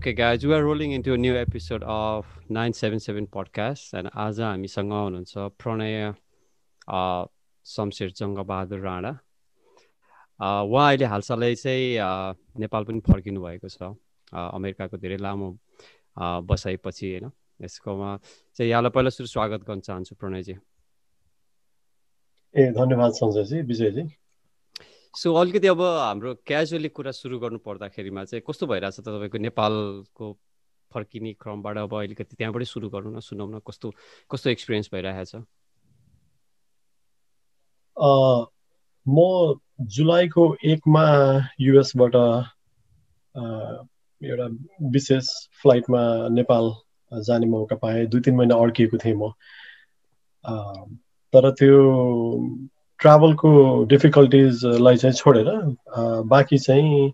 Okay, guys, we are rolling into a new episode of 977 podcast and आज हामीसँग हुनुहुन्छ प्रणय शमशेर जङ्गबहादुर राणा। उहाँ अहिले हालसालै चाहिँ नेपाल पनि फर्किनु भएको छ। अमेरिकाको धेरै लामो बसाइपछि होइन? यसकोमा चाहिँ यहाँलाई पहिला सुरु स्वागत गर्न चाहन्छु प्रणयजी। ए धन्यवाद सञ्जयजी विजयजी। सो अलिकति अब हाम्रो क्याजुअली कुरा सुरु गर्नु पर्दाखेरिमा चाहिँ कस्तो भइरहेछ त तपाईँको नेपालको फर्किने क्रमबाट अब अलिकति त्यहाँबाटै सुरु गरौँ न सुनौँ न कस्तो कस्तो एक्सपिरियन्स भइरहेछ? म जुलाईको एकमा युएसबाट एउटा विशेष फ्लाइटमा नेपाल जाने मौका पाएँ। दुई तिन महिना अड्किएको थिएँ म। तर त्यो ट्राभलको डिफिकल्टिजलाई चाहिँ छोडेर बाँकी चाहिँ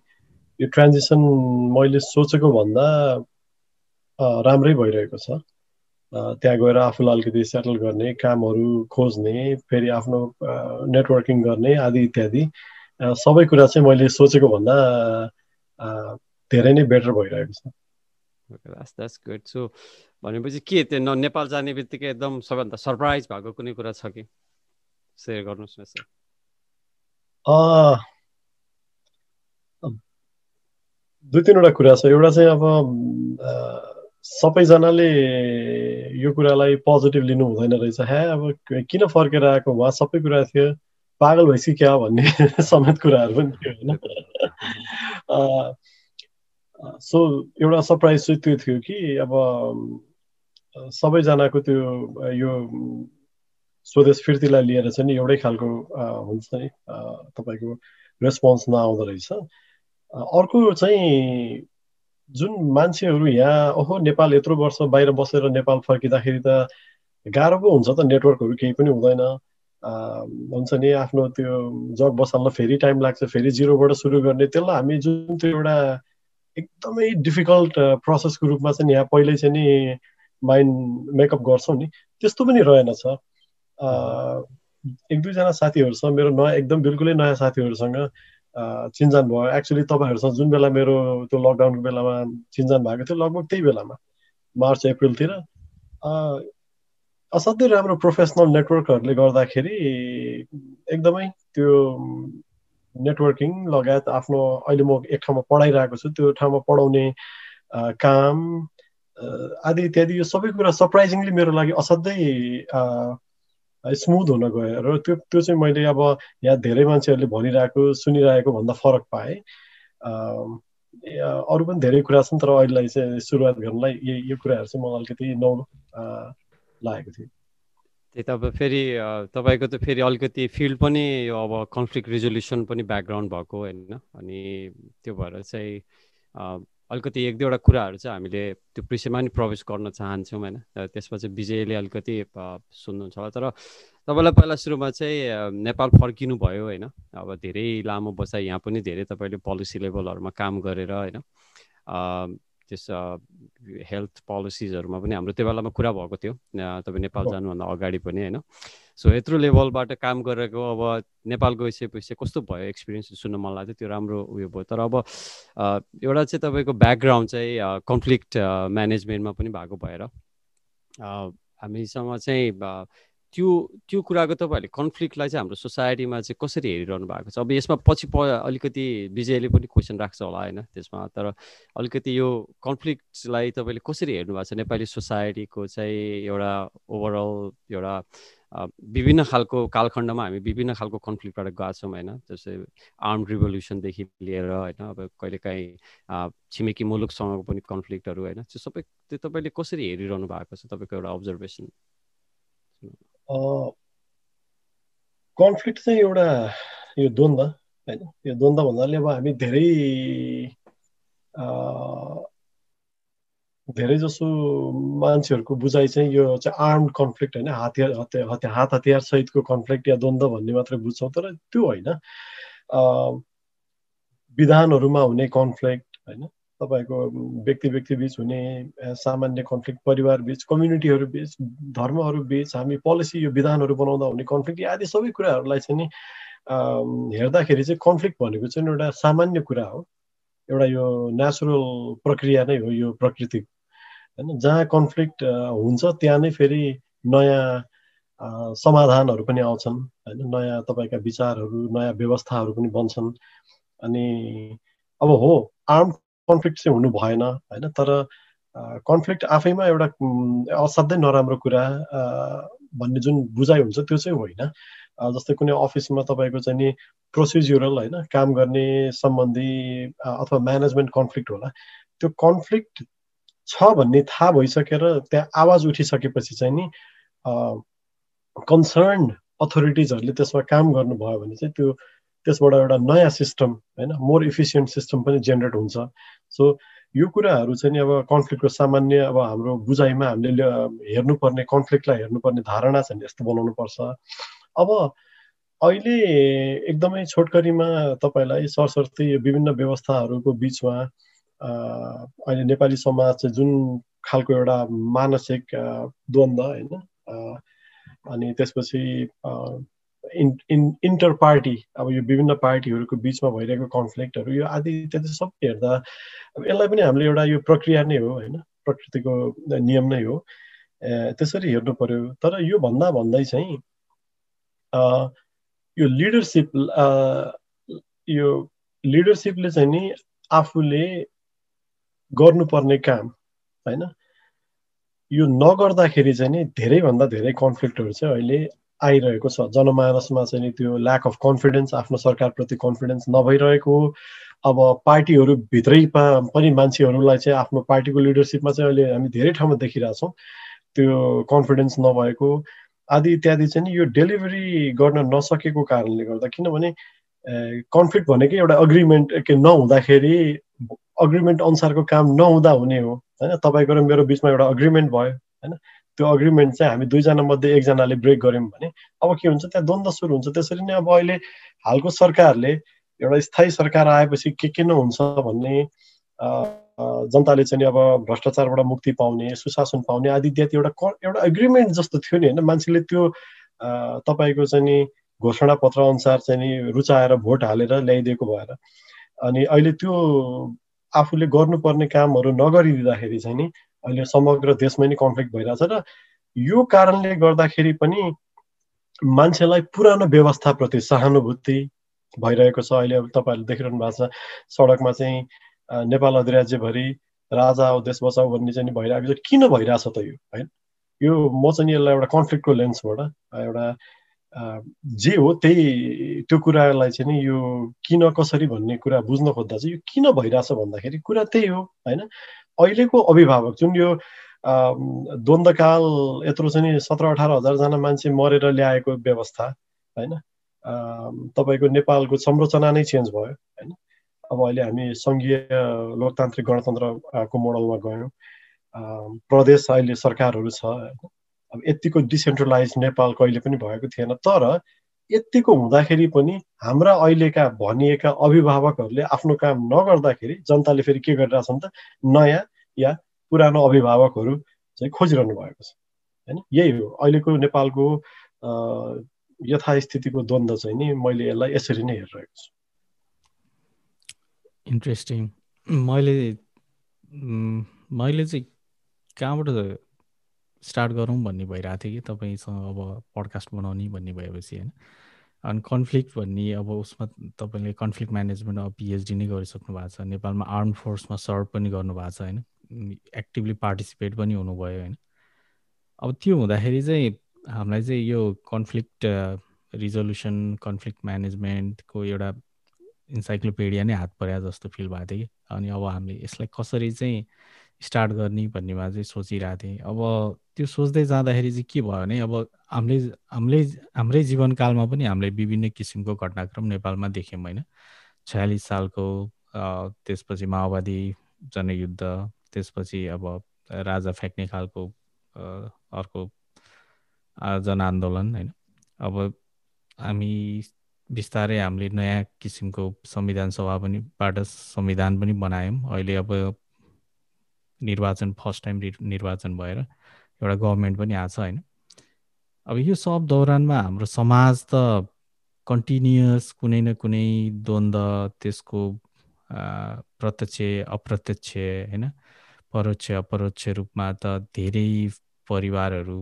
यो ट्रान्जिसन मैले सोचेको भन्दा राम्रै भइरहेको छ। त्यहाँ गएर आफूलाई अलिकति सेटल गर्ने कामहरू खोज्ने फेरि आफ्नो नेटवर्किङ गर्ने आदि इत्यादि सबै कुरा चाहिँ मैले सोचेको भन्दा धेरै नै बेटर भइरहेको छ। भनेपछि के त्यो नेपाल जाने बित्तिकै एकदम सबैभन्दा सरप्राइज भएको कुनै कुरा छ कि? सेयर गर्नुहोस् न सर। दुई तिनवटा कुरा छ। एउटा चाहिँ अब सबैजनाले यो कुरालाई पोजिटिभ लिनु हुँदैन रहेछ। ह्या अब किन फर्केर आएको? उहाँ सबै कुरा थियो। पागल भइसक्यो क्या भन्ने समेत कुराहरू पनि थियो होइन? सो एउटा सरप्राइज चाहिँ त्यो थियो कि अब सबैजनाको त्यो यो स्वदेश फिर्तीलाई लिएर चाहिँ नि एउटै खालको हुन्छ नि तपाईँको रेस्पोन्स नआउँदो रहेछ अर्को चाहिँ जुन मान्छेहरू यहाँ ओहो नेपाल यत्रो वर्ष बाहिर बसेर नेपाल फर्किँदाखेरि त गाह्रो पो हुन्छ त नेटवर्कहरू केही पनि हुँदैन हुन्छ नि आफ्नो त्यो जब बसाल्न फेरि टाइम लाग्छ फेरि जिरोबाट सुरु गर्ने त्यसलाई हामी जुन त्यो एउटा एकदमै डिफिकल्ट प्रोसेसको रूपमा चाहिँ यहाँ पहिल्यै चाहिँ नि माइन्ड मेकअप गर्छौँ नि त्यस्तो पनि रहेनछ एक दुईजना साथीहरूसँग मेरो नयाँ एकदम बिल्कुलै नयाँ साथीहरूसँग चिन्जान भयो एक्चुली तपाईँहरूसँग जुन बेला मेरो त्यो लकडाउनको बेलामा चिन्जान भएको थियो लगभग त्यही बेलामा मार्च अप्रिलतिर असाध्यै राम्रो प्रोफेसनल नेटवर्कहरूले गर्दाखेरि एकदमै त्यो नेटवर्किङ लगायत आफ्नो अहिले म एक ठाउँमा पढाइरहेको छु त्यो ठाउँमा पढाउने काम आदि इत्यादि यो सबै कुरा सरप्राइजिङली मेरो लागि असाध्यै स्मुथ हुन गयो र त्यो त्यो चाहिँ मैले अब यहाँ धेरै मान्छेहरूले भनिरहेको सुनिरहेको भन्दा फरक पाएँ। अरू पनि धेरै कुरा छन् तर अहिलेलाई चाहिँ सुरुवात गर्नलाई यो कुराहरू चाहिँ मलाई अलिकति नौलो लागेको थियो। त्यही त अब फेरि तपाईँको त फेरि अलिकति फिल्ड पनि यो अब कन्फ्लिक्ट रिजोल्युसन पनि ब्याकग्राउन्ड भएको होइन। अनि त्यो भएर चाहिँ अलिकति एक दुईवटा कुराहरू चाहिँ हामीले त्यो विषयमा नि प्रवेश गर्न चाहन्छौँ होइन। त्यसमा चाहिँ विजयले अलिकति सुन्नुहुन्छ होला। तर तपाईँलाई पहिला सुरुमा चाहिँ नेपाल फर्किनु भयो होइन। अब धेरै लामो बसाइ यहाँ पनि धेरै तपाईँले पोलिसी लेभलहरूमा काम गरेर होइन त्यस हेल्थ पोलिसिजहरूमा पनि हाम्रो त्यो बेलामा कुरा भएको थियो। तपाईँ नेपाल जानुभन्दा अगाडि पनि होइन? सो यत्रो लेभलबाट काम गरेको अब नेपाल गइसकेपछि कस्तो भयो एक्सपिरियन्स सुन्न मन लाग्थ्यो? त्यो राम्रो उयो भयो। तर अब एउटा चाहिँ तपाईँको ब्याकग्राउन्ड चाहिँ कन्फ्लिक्ट म्यानेजमेन्टमा पनि भएको भएर हामीसँग चाहिँ त्यो त्यो कुराको तपाईँहरूले कन्फ्लिक्टलाई चाहिँ हाम्रो सोसाइटीमा चाहिँ कसरी हेरिरहनु भएको छ? अब यसमा पछि प अलिकति विजयले पनि क्वेसन राख्छ होला होइन? त्यसमा तर अलिकति यो कन्फ्लिक्टलाई तपाईँले कसरी हेर्नु भएको छ? नेपाली सोसाइटीको चाहिँ एउटा ओभरअल एउटा विभिन्न खालको कालखण्डमा हामी विभिन्न खालको कन्फ्लिक्टबाट गएको छौँ होइन? जस्तै आर्म रिभोल्युसनदेखि लिएर होइन? अब कहिलेकाहीँ छिमेकी मुलुकसँगको पनि कन्फ्लिक्टहरू होइन? त्यो सबै त्यो तपाईँले कसरी हेरिरहनु भएको छ? तपाईँको एउटा अब्जर्भेसन कन्फ्लिक्ट चाहिँ एउटा यो द्वन्द होइन? यो द्वन्द भन्नाले अब हामी धेरै धेरै जसो मान्छेहरूको बुझाइ चाहिँ यो चाहिँ आर्म्ड कन्फ्लिक्ट होइन? हतियार हतियार हात हतियार सहितको कन्फ्लिक्ट या द्वन्द भन्ने मात्रै बुझ्छौँ। तर त्यो होइन। विधानहरूमा हुने कन्फ्लिक्ट होइन? तपाईँको व्यक्ति व्यक्ति बिच हुने सामान्य कन्फ्लिक्ट परिवार बिच कम्युनिटीहरू बिच धर्महरू बिच हामी पोलिसी यो विधानहरू बनाउँदा हुने कन्फ्लिक्ट आदि सबै कुराहरूलाई चाहिँ नि हेर्दाखेरि चाहिँ कन्फ्लिक्ट भनेको चाहिँ एउटा सामान्य कुरा हो। एउटा यो नेचुरल प्रक्रिया नै हो यो प्रकृति। होइन जहाँ कन्फ्लिक्ट हुन्छ त्यहाँ नै फेरि नयाँ समाधानहरू पनि आउँछन्। होइन नयाँ तपाईँका विचारहरू नयाँ व्यवस्थाहरू पनि बन्छन्। अनि अब हो आर्म कन्फ्लिक्ट चाहिँ हुनु भएन होइन? तर कन्फ्लिक्ट आफैमा एउटा असाध्यै नराम्रो कुरा भन्ने जुन बुझाइ हुन्छ त्यो चाहिँ होइन। जस्तै कुनै अफिसमा तपाईँको चाहिँ नि प्रोसिज्युरल होइन? काम गर्ने सम्बन्धी अथवा म्यानेजमेन्ट कन्फ्लिक्ट होला। त्यो कन्फ्लिक्ट छ भन्ने थाहा भइसकेर त्यहाँ आवाज उठिसकेपछि चाहिँ नि कन्सर्न अथोरिटिजहरूले त्यसमा काम गर्नुभयो भने चाहिँ त्यो त्यसबाट एउटा नयाँ सिस्टम होइन? मोर इफिसियन्ट सिस्टम पनि जेनेरेट हुन्छ। सो यो कुराहरू चाहिँ नि अब कन्फ्लिक्टको सामान्य अब हाम्रो बुझाइमा हामीले हेर्नुपर्ने कन्फ्लिक्टलाई हेर्नुपर्ने धारणा चाहिँ यस्तो बनाउनु पर्छ। अब अहिले एकदमै छोटकरीमा तपाईँलाई सरसर्ती विभिन्न व्यवस्थाहरूको बिचमा अहिले नेपाली समाज चाहिँ जुन खालको एउटा मानसिक द्वन्द्व होइन? अनि त्यसपछि इन इन इन्टर पार्टी अब यो विभिन्न पार्टीहरूको बिचमा भइरहेको कन्फ्लिक्टहरू यो आदि इत्यादि सबै हेर्दा अब यसलाई पनि हामीले एउटा यो प्रक्रिया नै हो होइन? प्रकृतिको नियम नै हो। त्यसरी हेर्नु पर्यो। तर यो भन्दा भन्दै चाहिँ यो लिडरसिप यो लिडरसिपले चाहिँ नि आफूले गर्नुपर्ने काम होइन? यो नगर्दाखेरि चाहिँ नि धेरैभन्दा धेरै कन्फ्लिक्टहरू चाहिँ अहिले आइरहेको छ। जनमानसमा चाहिँ त्यो ल्याक अफ कन्फिडेन्स आफ्नो सरकारप्रति कन्फिडेन्स नभइरहेको अब पार्टीहरू भित्रै पनि मान्छेहरूलाई चाहिँ आफ्नो पार्टीको लिडरसिपमा चाहिँ अहिले हामी धेरै ठाउँमा देखिरहेछौँ। त्यो कन्फिडेन्स नभएको आदि इत्यादि चाहिँ यो डेलिभरी गर्न नसकेको कारणले गर्दा किनभने कन्फ्लिक्ट भनेकै एउटा अग्रिमेन्ट के नहुँदाखेरि अग्रिमेन्ट अनुसारको काम नहुँदा हुने हो। होइन तपाईँको र मेरो बिचमा एउटा अग्रिमेन्ट भयो। होइन त्यो अग्रिमेन्ट चाहिँ हामी दुईजना मध्ये एकजनाले ब्रेक गऱ्यौँ भने अब के हुन्छ त्यहाँ द्वन्द्व सुरु हुन्छ। त्यसरी नै अब अहिले हालको सरकारले एउटा स्थायी सरकार आएपछि के के नहुन्छ भन्ने जनताले चाहिँ अब भ्रष्टाचारबाट मुक्ति पाउने सुशासन पाउने आदि इत्यादि एउटा एउटा एग्रिमेन्ट जस्तो थियो नि होइन? मान्छेले त्यो तपाईँको चाहिँ नि घोषणा पत्र अनुसार चाहिँ नि रुचाएर भोट हालेर ल्याइदिएको भएर अनि अहिले त्यो आफूले गर्नुपर्ने कामहरू नगरिदिँदाखेरि चाहिँ नि अहिले समग्र देशमै नै कन्फ्लिक्ट भइरहेछ र यो कारणले गर्दाखेरि पनि मान्छेलाई पुरानो व्यवस्थाप्रति सहानुभूति भइरहेको छ। अहिले अब तपाईँहरूले देखिरहनु भएको छ सडकमा चाहिँ नेपाल अधिराज्यभरि राजा औ देश बचाउ भन्ने चाहिँ भइरहेको छ। किन भइरहेछ त यो होइन? यो म चाहिँ यसलाई एउटा कन्फ्लिक्टको लेन्सबाट एउटा जे हो त्यही त्यो कुरालाई चाहिँ नि यो किन कसरी भन्ने कुरा बुझ्न खोज्दा चाहिँ यो किन भइरहेछ भन्दाखेरि कुरा त्यही हो होइन? अहिलेको अभिभावक जुन यो द्वन्द्वकाल यत्रो चाहिँ सत्र अठार हजारजना मान्छे मरेर ल्याएको व्यवस्था होइन? तपाईँको नेपालको संरचना नै चेन्ज भयो होइन? अब अहिले हामी सङ्घीय लोकतान्त्रिक गणतन्त्रको मोडलमा गयौँ। प्रदेश अहिले सरकारहरू छ अब यतिको डिसेन्ट्रलाइज नेपाल कहिले पनि भएको थिएन तर यतिको हुँदाखेरि पनि हाम्रा अहिलेका भनिएका अभिभावकहरूले आफ्नो काम नगर्दाखेरि जनताले फेरि के गरिरहेछन् त नयाँ या पुरानो अभिभावकहरू चाहिँ खोजिरहनु भएको छ। होइन? यही हो। अहिलेको नेपालको यथास्थितिको द्वन्द्व चाहिँ नि मैले यसलाई यसरी नै हेरिरहेको छु। इन्ट्रेस्टिङ मैले मैले चाहिँ कहाँबाट स्टार्ट गरौँ भन्ने भइरहेको थियो कि तपाईँसँग अब पडकास्ट बनाउने भन्ने भएपछि होइन? अनि कन्फ्लिक्ट भन्ने अब उसमा तपाईँले कन्फ्लिक्ट म्यानेजमेन्ट अब पिएचडी नै गरिसक्नु भएको छ। नेपालमा आर्म फोर्समा सर्भ पनि गर्नुभएको छ होइन? एक्टिभली पार्टिसिपेट पनि हुनुभयो होइन? अब त्यो हुँदाखेरि चाहिँ हामीलाई चाहिँ यो कन्फ्लिक्ट रिजोल्युसन कन्फ्लिक्ट म्यानेजमेन्टको एउटा इन्साइक्लोपिडिया नै हात पर्या जस्तो फिल भएको थियो कि। अनि अब हामीले यसलाई कसरी चाहिँ स्टार्ट गर्ने भन्नेमा चाहिँ सोचिरहेको थिएँ। अब त्यो सोच्दै जाँदाखेरि चाहिँ के भयो भने अब हामीले हामीले हाम्रै जीवनकालमा पनि हामीले विभिन्न किसिमको घटनाक्रम नेपालमा देख्यौँ होइन। छयालिस सालको त्यसपछि माओवादी जनयुद्ध त्यसपछि अब राजा फ्याँक्ने खालको अर्को जनआन्दोलन होइन। अब हामी बिस्तारै हामीले नयाँ किसिमको संविधान सभा पनि बाट संविधान पनि बनायौँ। अहिले अब निर्वाचन फर्स्ट टाइम निर्वाचन भएर एउटा गभर्मेन्ट पनि आएको छ होइन? अब यो सब दौरानमा हाम्रो समाज त कन्टिन्युस कुनै न कुनै द्वन्द्व त्यसको प्रत्यक्ष अप्रत्यक्ष होइन? परोक्ष अपरोक्ष रूपमा त धेरै परिवारहरू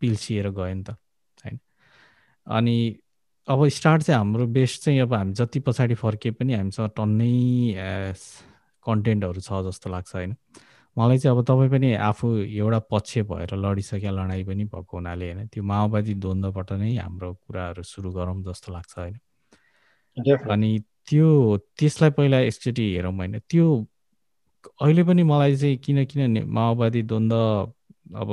पिल्सिएर गयो नि त होइन? अनि अब स्टार्ट चाहिँ हाम्रो बेस्ट चाहिँ अब हामी जति पछाडि फर्के पनि हामीसँग टन्नै कन्टेन्टहरू छ जस्तो लाग्छ होइन? मलाई चाहिँ अब तपाईँ पनि आफू एउटा पक्ष भएर लडिसके लडाइँ पनि भएको हुनाले होइन त्यो माओवादी द्वन्द्वबाट नै हाम्रो कुराहरू सुरु गरौँ जस्तो लाग्छ होइन। अनि त्यो त्यसलाई पहिला एकचोटि हेरौँ होइन त्यो अहिले पनि मलाई चाहिँ किन किन माओवादी द्वन्द्व अब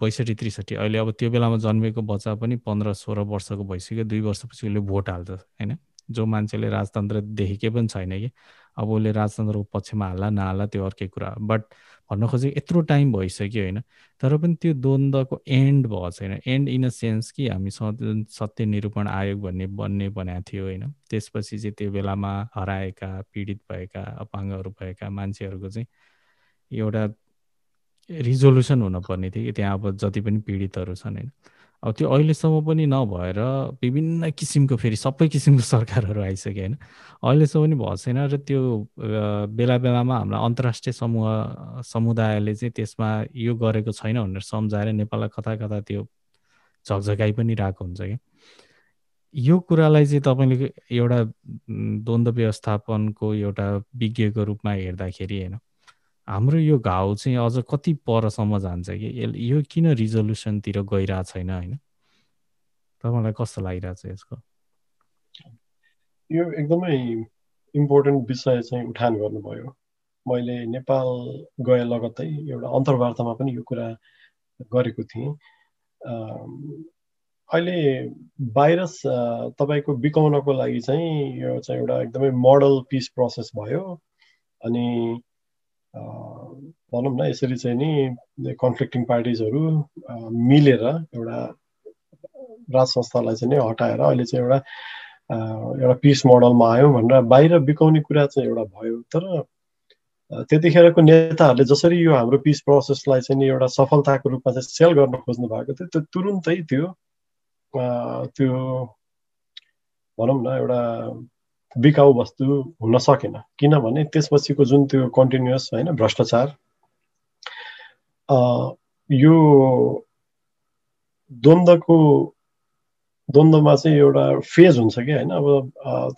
बैसठी त्रिसठी अहिले अब त्यो बेलामा जन्मेको बच्चा पनि पन्ध्र सोह्र वर्षको भइसक्यो दुई वर्षपछि उसले भोट हाल्छ होइन? जो मान्छेले राजतन्त्र देखेकै पनि छैन कि। अब उसले राजतन्त्रको पक्षमा हाल्ला नहाल्ला त्यो अर्कै कुरा। बट भन्न खोजेको यत्रो टाइम भइसक्यो होइन? तर पनि त्यो द्वन्द्वको एन्ड भएको छैन। एन्ड इन अ सेन्स कि हामी सत्य निरूपण आयोग भन्ने बन्ने बनाएको थियो होइन? त्यसपछि चाहिँ त्यो बेलामा हराएका पीडित भएका अपाङ्गहरू भएका मान्छेहरूको चाहिँ एउटा रिजोल्युसन हुनपर्ने थियो कि। त्यहाँ अब जति पनि पीडितहरू छन् होइन? अब त्यो अहिलेसम्म पनि नभएर विभिन्न किसिमको फेरि सबै किसिमको सरकारहरू आइसक्यो होइन। अहिलेसम्म पनि भएको छैन र त्यो बेला बेलामा हाम्रो अन्तर्राष्ट्रिय समूह समुदायले चाहिँ त्यसमा यो गरेको छैन भनेर सम्झाएर नेपाललाई कता कता त्यो झकझकाइ पनि रहेको हुन्छ क्या। यो कुरालाई चाहिँ तपाईँले एउटा द्वन्द्व व्यवस्थापनको एउटा विज्ञको रूपमा हेर्दाखेरि होइन हाम्रो यो घाउ चाहिँ अझ कति परसम्म जान्छ कि? यो किन रिजोल्युसनतिर गइरहेको छैन होइन? तपाईँलाई कस्तो लागिरहेछ यसको? यो एकदमै इम्पोर्टेन्ट विषय चाहिँ उठान गर्नुभयो। मैले नेपाल गए लगत्तै एउटा अन्तर्वार्तामा पनि यो कुरा गरेको थिएँ। अहिले भाइरस तपाईँको बिकाउनको लागि चाहिँ यो चाहिँ एउटा एकदमै मोडल पिस प्रोसेस भयो। अनि भनौँ न यसरी चाहिँ नि कन्फ्लिक्टिङ पार्टिजहरू मिलेर एउटा राज संस्थालाई चाहिँ नै हटाएर अहिले चाहिँ एउटा एउटा पिस मोडलमा आयो भनेर बाहिर बिकाउने कुरा चाहिँ एउटा भयो। तर त्यतिखेरको नेताहरूले जसरी यो हाम्रो पिस प्रोसेसलाई चाहिँ एउटा सफलताको रूपमा चाहिँ सेल गर्न खोज्नु भएको थियो त्यो तुरुन्तै त्यो त्यो भनौँ न एउटा बिकाउ वस्तु हुन सकेन। किनभने त्यसपछिको जुन त्यो कन्टिन्युस होइन भ्रष्टाचार यो द्वन्द्वको द्वन्द्वमा चाहिँ एउटा फेज हुन्छ कि होइन? अब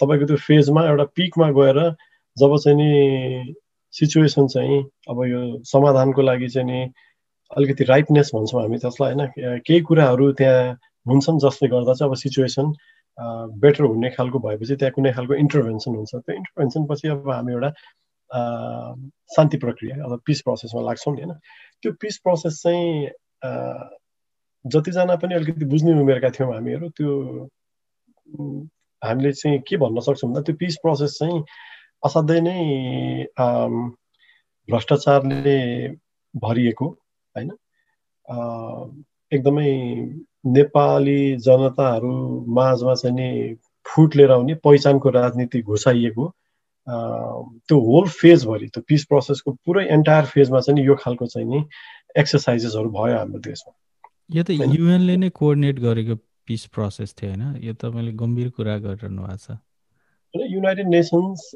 तपाईँको त्यो फेजमा एउटा पिकमा गएर जब चाहिँ नि सिचुएसन चाहिँ अब यो समाधानको लागि चाहिँ नि अलिकति राइटनेस भन्छौँ हामी त्यसलाई होइन। केही कुराहरू त्यहाँ हुन्छन् जसले गर्दा चाहिँ अब सिचुएसन बेटर हुने खालको भएपछि त्यहाँ कुनै खालको इन्टरभेन्सन हुन्छ। त्यो इन्टरभेन्सन पछि अब हामी एउटा शान्ति प्रक्रिया अब पिस प्रोसेसमा लाग्छौँ नि होइन? त्यो पिस प्रोसेस चाहिँ जतिजना पनि अलिकति बुझ्ने उमेरका थियौँ हामीहरू त्यो हामीले चाहिँ के भन्न सक्छौँ भन्दा त्यो पिस प्रोसेस चाहिँ असाध्यै नै भ्रष्टाचारले भरिएको होइन? एकदमै नेपाली जनताहरू माझमा चाहिँ नि फुट लिएर आउने पहिचानको राजनीति घुसाइएको। त्यो होल फेजभरि त्यो पिस प्रोसेसको पुरै एन्टायर फेजमा चाहिँ यो खालको चाहिँ नि एक्सर्साइजेसहरू भयो हाम्रो देशमा। यो त युएनले नै कोअर्डिनेट गरेको पिस प्रोसेस थियो होइन? यो तपाईँले गम्भीर कुरा गरिरहनु भएको छ। United Nations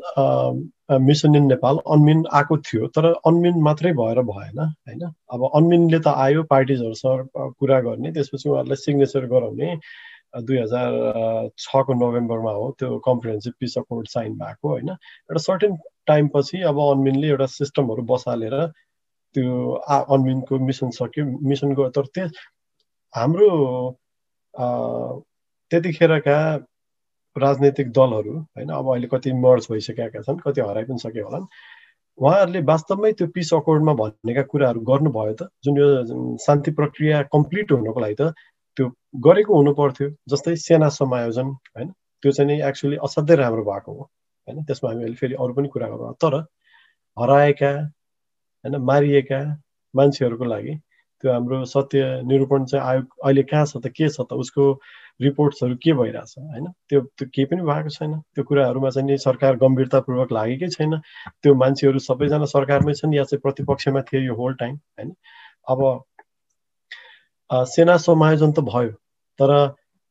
mission in Nepal UNMIN आएको थियो तर अनमिन मात्रै भएर भएन होइन अब अनमिनले त आयो पार्टिजहरूसँग कुरा गर्ने त्यसपछि उहाँहरूलाई सिग्नेचर गराउने दुई हजार छको नोभेम्बरमा हो त्यो कम्प्रिहेन्सिभ पिस अकोर्ड साइन भएको होइन एउटा सर्टेन टाइमपछि अब अनमिनले एउटा सिस्टमहरू बसालेर त्यो अनमिनको मिसन सक्यो मिसन गयो तर त्यस हाम्रो त्यतिखेरका राजनैतिक दलहरू होइन? अब अहिले कति मर्ज भइसकेका छन् कति हराइ पनि सके होलान् उहाँहरूले वास्तवमै त्यो पिस अकोर्डमा भनेका कुराहरू गर्नुभयो त जुन यो शान्ति प्रक्रिया कम्प्लिट हुनको लागि त त्यो गरेको हुनु पर्थ्यो जस्तै सेना समायोजन होइन? त्यो चाहिँ नि एक्चुली असाध्यै राम्रो भएको हो होइन? त्यसमा हामी अहिले फेरि अरू पनि कुरा गरौँ तर हराएका होइन? मारिएका मान्छेहरूको लागि त्यो हाम्रो सत्य निरूपण चाहिँ आयोग अहिले कहाँ छ त के छ त उसको रिपोर्ट्सहरू के भइरहेछ होइन? त्यो त्यो केही पनि भएको छैन। त्यो कुराहरूमा चाहिँ नि सरकार गम्भीरतापूर्वक लागेकै छैन। त्यो मान्छेहरू सबैजना सरकारमै छन् या चाहिँ प्रतिपक्षमा थिए यो होल टाइम होइन? अब सेना समायोजन त भयो तर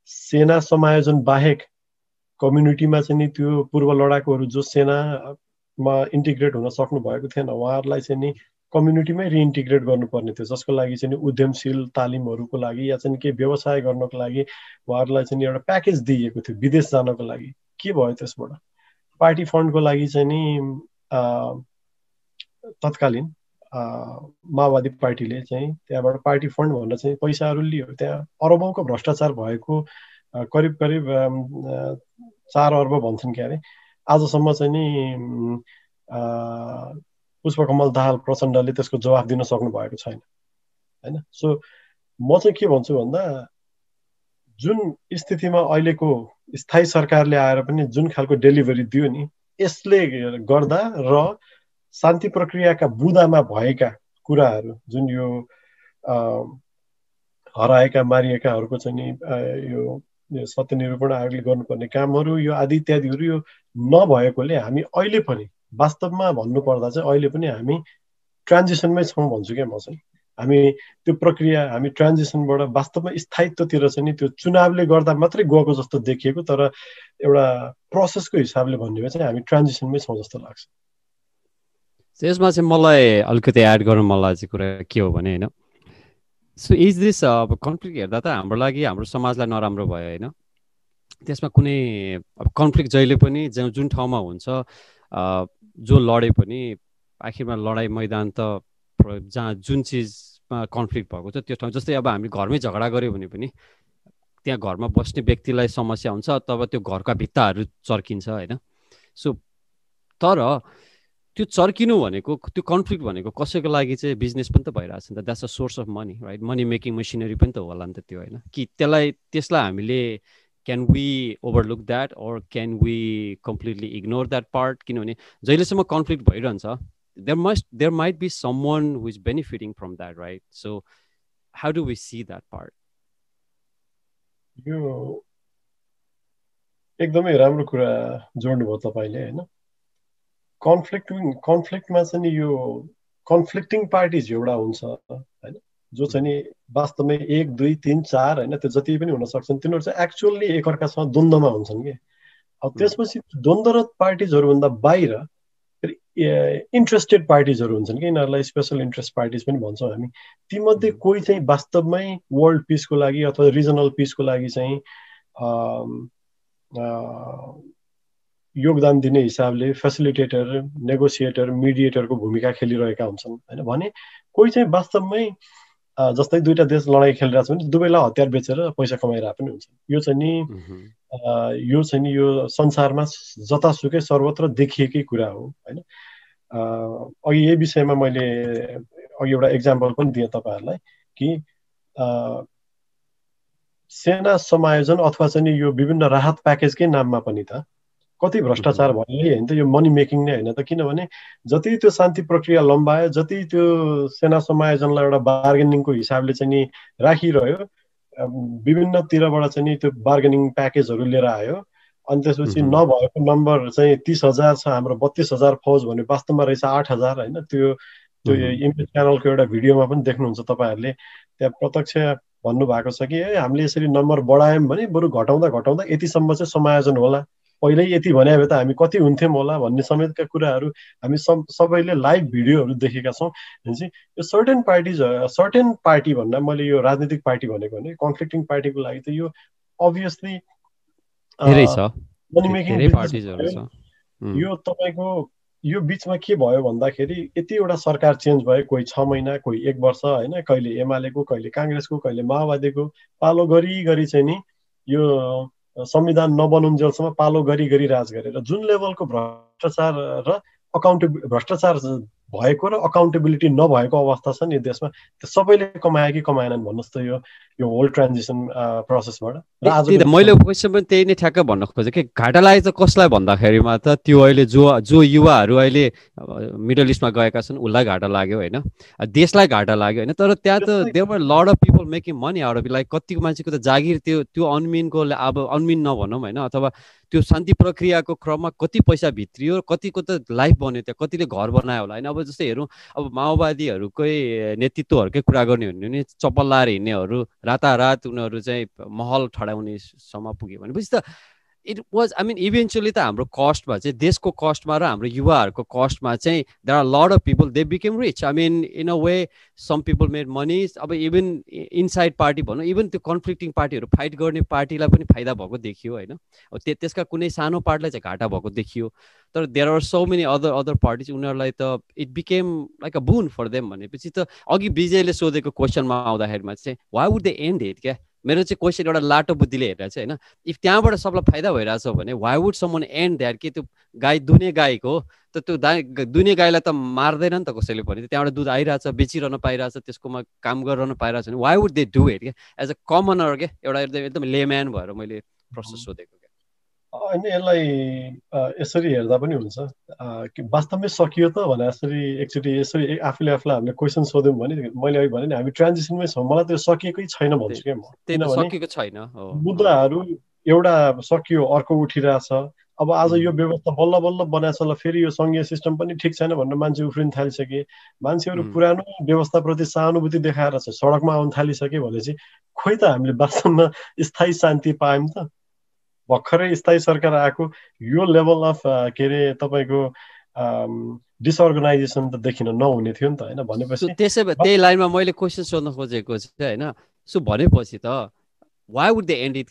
सेना समायोजन बाहेक कम्युनिटीमा चाहिँ नि त्यो पूर्व लडाकुहरू जो सेना मा इन्टिग्रेट हुन सक्नु भएको थिएन उहाँहरूलाई चाहिँ नि कम्युनिटीमै रिइन्टिग्रेट गर्नुपर्ने थियो जसको लागि चाहिँ उद्यमशील तालिमहरूको लागि या चाहिँ केही व्यवसाय गर्नको लागि उहाँहरूलाई चाहिँ एउटा प्याकेज दिइएको थियो विदेश जानको लागि। के भयो त्यसबाट? पार्टी फन्डको लागि चाहिँ नि तत्कालीन माओवादी पार्टीले चाहिँ त्यहाँबाट पार्टी फन्ड भनेर चाहिँ पैसाहरू लियो। त्यहाँ अरबौँको भ्रष्टाचार भएको करिब करिब चार अर्ब भन्छन् के अरे आजसम्म चाहिँ नि पुष्पकमल दाहाल प्रचण्डले त्यसको जवाफ दिन सक्नु भएको छैन। होइन? सो म चाहिँ के भन्छु भन्दा जुन स्थितिमा अहिलेको स्थायी सरकारले आएर पनि जुन खालको डेलिभरी दियो नि यसले गर्दा र शान्ति प्रक्रियाका बुदामा भएका कुराहरू जुन यो हराएका मारिएकाहरूको चाहिँ नि यो सत्यनिरूपण आयोगले गर्नुपर्ने कामहरू यो आदि इत्यादिहरू यो नभएकोले हामी अहिले पनि वास्तवमा भन्नुपर्दा चाहिँ अहिले पनि हामी ट्रान्जिसनमै छौँ भन्छु क्या म चाहिँ। हामी त्यो प्रक्रिया हामी ट्रान्जिसनबाट वास्तवमा स्थायित्वतिर चाहिँ नि त्यो चुनावले गर्दा मात्रै गएको जस्तो देखिएको तर एउटा प्रोसेसको हिसाबले भन्ने भए चाहिँ हामी ट्रान्जिसनमै छौँ जस्तो लाग्छ। यसमा चाहिँ मलाई अलिकति एड गर्नु मलाई चाहिँ कुरा के हो भने होइन सो इज दिस अब कन्फ्लिक्ट हेर्दा त हाम्रो लागि हाम्रो समाजलाई नराम्रो भयो होइन। त्यसमा कुनै अब कन्फ्लिक्ट जहिले पनि जुन ठाउँमा हुन्छ जो लडे पनि आखिरमा लडाइँ मैदान त जहाँ जुन चिजमा कन्फ्लिक्ट भएको छ त्यो ठाउँ जस्तै अब हामी घरमै झगडा गऱ्यो भने पनि त्यहाँ घरमा बस्ने व्यक्तिलाई समस्या हुन्छ तब त्यो घरका भित्ताहरू चर्किन्छ होइन? सो तर त्यो चर्किनु भनेको त्यो कन्फ्लिक्ट भनेको कसैको लागि चाहिँ बिजनेस पनि त भइरहेको छ नि त? That's a source of money right money making machinery पनि त होला नि त त्यो होइन? कि त्यसलाई त्यसलाई हामीले can we overlook that or can we completely ignore that part किनभने जहिलेसम्म कन्फ्लिक्ट भइरहन्छ there must there might be someone who is benefiting from that right so how do we see that part यो एकदमै राम्रो कुरा जोड्नुभयो तपाईँले होइन? Conflicting कन्फ्लिक्टमा चाहिँ यो कन्फ्लिक्टिङ पार्टिज एउटा हुन्छ होइन? जो चाहिँ नि वास्तवमै एक दुई तिन चार होइन त्यो जति पनि हुन सक्छन् तिनीहरू चाहिँ एक्चुअल्ली एकअर्कासँग द्वन्द्वमा हुन्छन् कि। अब त्यसपछि द्वन्द्वरत पार्टिजहरूभन्दा बाहिर इन्ट्रेस्टेड पार्टिजहरू हुन्छन् कि यिनीहरूलाई स्पेसल इन्ट्रेस्ट पार्टिज पनि भन्छौँ हामी। तीमध्ये कोही चाहिँ वास्तवमै वर्ल्ड पिसको लागि अथवा रिजनल पिसको लागि चाहिँ योगदान दिने हिसाबले फेसिलिटेटर नेगोसिएटर मिडिएटरको भूमिका खेलिरहेका हुन्छन्। होइन भने कोही चाहिँ वास्तवमै जस्तै दुईवटा देश लडाइँ खेलिरहेको छ भने दुवैलाई हतियार बेचेर पैसा कमाइरहेको पनि हुन्छ। यो चाहिँ नि यो चाहिँ नि यो संसारमा जतासुकै सर्वत्र देखिएकै कुरा हो होइन? अघि यही विषयमा मैले अघि एउटा इक्जाम्पल पनि दिएँ तपाईँहरूलाई कि सेना समायोजन अथवा चाहिँ यो विभिन्न राहत प्याकेजकै नाममा पनि त कति भ्रष्टाचार भयो होइन त यो मनी मेकिङ नै होइन त किनभने जति त्यो शान्ति प्रक्रिया लम्बायो जति त्यो सेना समायोजनलाई एउटा बार्गेनिङको हिसाबले चाहिँ नि राखिरह्यो विभिन्नतिरबाट चाहिँ नि त्यो बार्गेनिङ प्याकेजहरू लिएर आयो। अनि त्यसपछि नभएको नम्बर चाहिँ तिस हजार छ हाम्रो बत्तिस हजार फौज भने वास्तवमा रहेछ आठ हजार होइन? त्यो त्यो इमेज च्यानलको एउटा भिडियोमा पनि देख्नुहुन्छ तपाईँहरूले। त्यहाँ प्रत्यक्ष भन्नुभएको छ कि है हामीले यसरी नम्बर बढायौँ भने बरु घटाउँदा घटाउँदा यतिसम्म चाहिँ समायोजन होला। पहिल्यै यति भने भए त हामी कति हुन्थ्यौँ होला भन्ने समेतका कुराहरू हामी सब सबैले लाइभ भिडियोहरू देखेका छौँ। भनेपछि यो सर्टेन पार्टिज सर्टेन पार्टी भन्दा मैले यो राजनीतिक पार्टी भनेको भने कन्फ्लिक्टिङ पार्टीको लागि त यो अभियसली यो तपाईँको यो बिचमा के भयो भन्दाखेरि यतिवटा सरकार चेन्ज भयो कोही छ महिना कोही एक वर्ष होइन कहिले एमालेको कहिले काङ्ग्रेसको कहिले माओवादीको पालो गरी गरी चाहिँ नि यो संविधान नबनुन्जेलसम्म पालो गरी गरी राज गरेर जुन लेभलको भ्रष्टाचार र अकाउन्टे भ्रष्टाचार भएको र अकाउन्टेबिलिटी नभएको अवस्था छ नि देशमा त्यो सबैले कमायो कि कमाएनन् भन्नुहोस् त यो यो होल ट्रान्जिसन प्रोसेसबाट र आज मैले क्वेसन पनि त्यही नै ठ्याक्क भन्न खोजेँ कि घाटा लाग्यो त कसलाई भन्दाखेरिमा त त्यो अहिले जो जो युवाहरू अहिले मिडल इस्टमा गएका छन् उसलाई घाटा लाग्यो होइन? देशलाई घाटा लाग्यो होइन? तर त्यहाँ त there are lot of people making money out of like कतिको मान्छेको त जागिर त्यो त्यो अनमिनको अब अनमिन नभनौँ होइन? अथवा त्यो शान्ति प्रक्रियाको क्रममा कति पैसा भित्रियो कतिको त लाइफ बन्यो त्यहाँ कतिले घर बनायो होला। होइन अब जस्तै हेरौँ अब माओवादीहरूकै नेतृत्वहरूकै कुरा गर्ने हो भने चप्पल लाएर हिँड्नेहरू रातारात उनीहरू चाहिँ महल ठडाउनेसम्म पुग्यो भनेपछि त it was I mean eventually त हाम्रो कस्टमा चाहिँ देशको कस्टमा र हाम्रो युवाहरूको कस्टमा चाहिँ there are lot of people they became rich I mean in a way some people made money अब इभन इनसाइड पार्टी भनौँ इभन त्यो कन्फ्लिक्टिङ पार्टीहरू फाइट गर्ने पार्टीलाई पनि फाइदा भएको देखियो होइन? अब त्यो त्यसका कुनै सानो पार्टीलाई चाहिँ घाटा भएको देखियो। तर there are so many other other parties उनीहरूलाई त it became like a boon for them भनेपछि त अघि विजयले सोधेको क्वेसनमा आउँदाखेरिमा चाहिँ why would they end it क्या? मेरो चाहिँ क्वेसन एउटा लाटो बुद्धिले हेरेर चाहिँ होइन इफ त्यहाँबाट सबलाई फाइदा भइरहेछ भने why would someone end that कि त्यो गाई दुने गाईको त त्यो दा दुने गाईलाई त मार्दैन नि त कसैले पनि त्यहाँबाट दुध आइरहेछ बेचिरहन पाइरहेछ त्यसकोमा काम गरिरहन पाइरहेछ भने why would they do it क्या? एज अ कमनर क्या एउटा एकदम एकदम लेम्यान भएर मैले प्रश्न सोधेको होइन यसलाई यसरी हेर्दा पनि हुन्छ। वास्तवमै सकियो त भने यसरी एकचोटि यसरी आफूले आफूलाई हामीले क्वेसन सोध्यौँ भने मैले अघि भने नि हामी ट्रान्जेक्सनमै छौँ। मलाई त्यो सकिएकै छैन भन्छु क्या म। किनभने छैन मुद्दाहरू एउटा सकियो अर्को उठिरहेछ। अब आज यो व्यवस्था बल्ल बल्ल बनाएको छ फेरि यो सङ्घीय सिस्टम पनि ठिक छैन भनेर मान्छे उफ्रिन थालिसके। मान्छेहरू पुरानो व्यवस्थाप्रति सहानुभूति देखाएर चाहिँ सडकमा आउन थालिसके भनेपछि खोइ त हामीले वास्तवमा स्थायी शान्ति पायौँ त। भर्खरै स्थायी सरकार आएको यो लेभल अफ के अरे तपाईँको डिसअर्गनाइजेसन त देखिन नहुने थियो नि त होइन? भनेपछि त्यसै भए त्यही लाइनमा मैले क्वेसन सोध्न खोजेको चाहिँ होइन? सो भनेपछि त why would they end it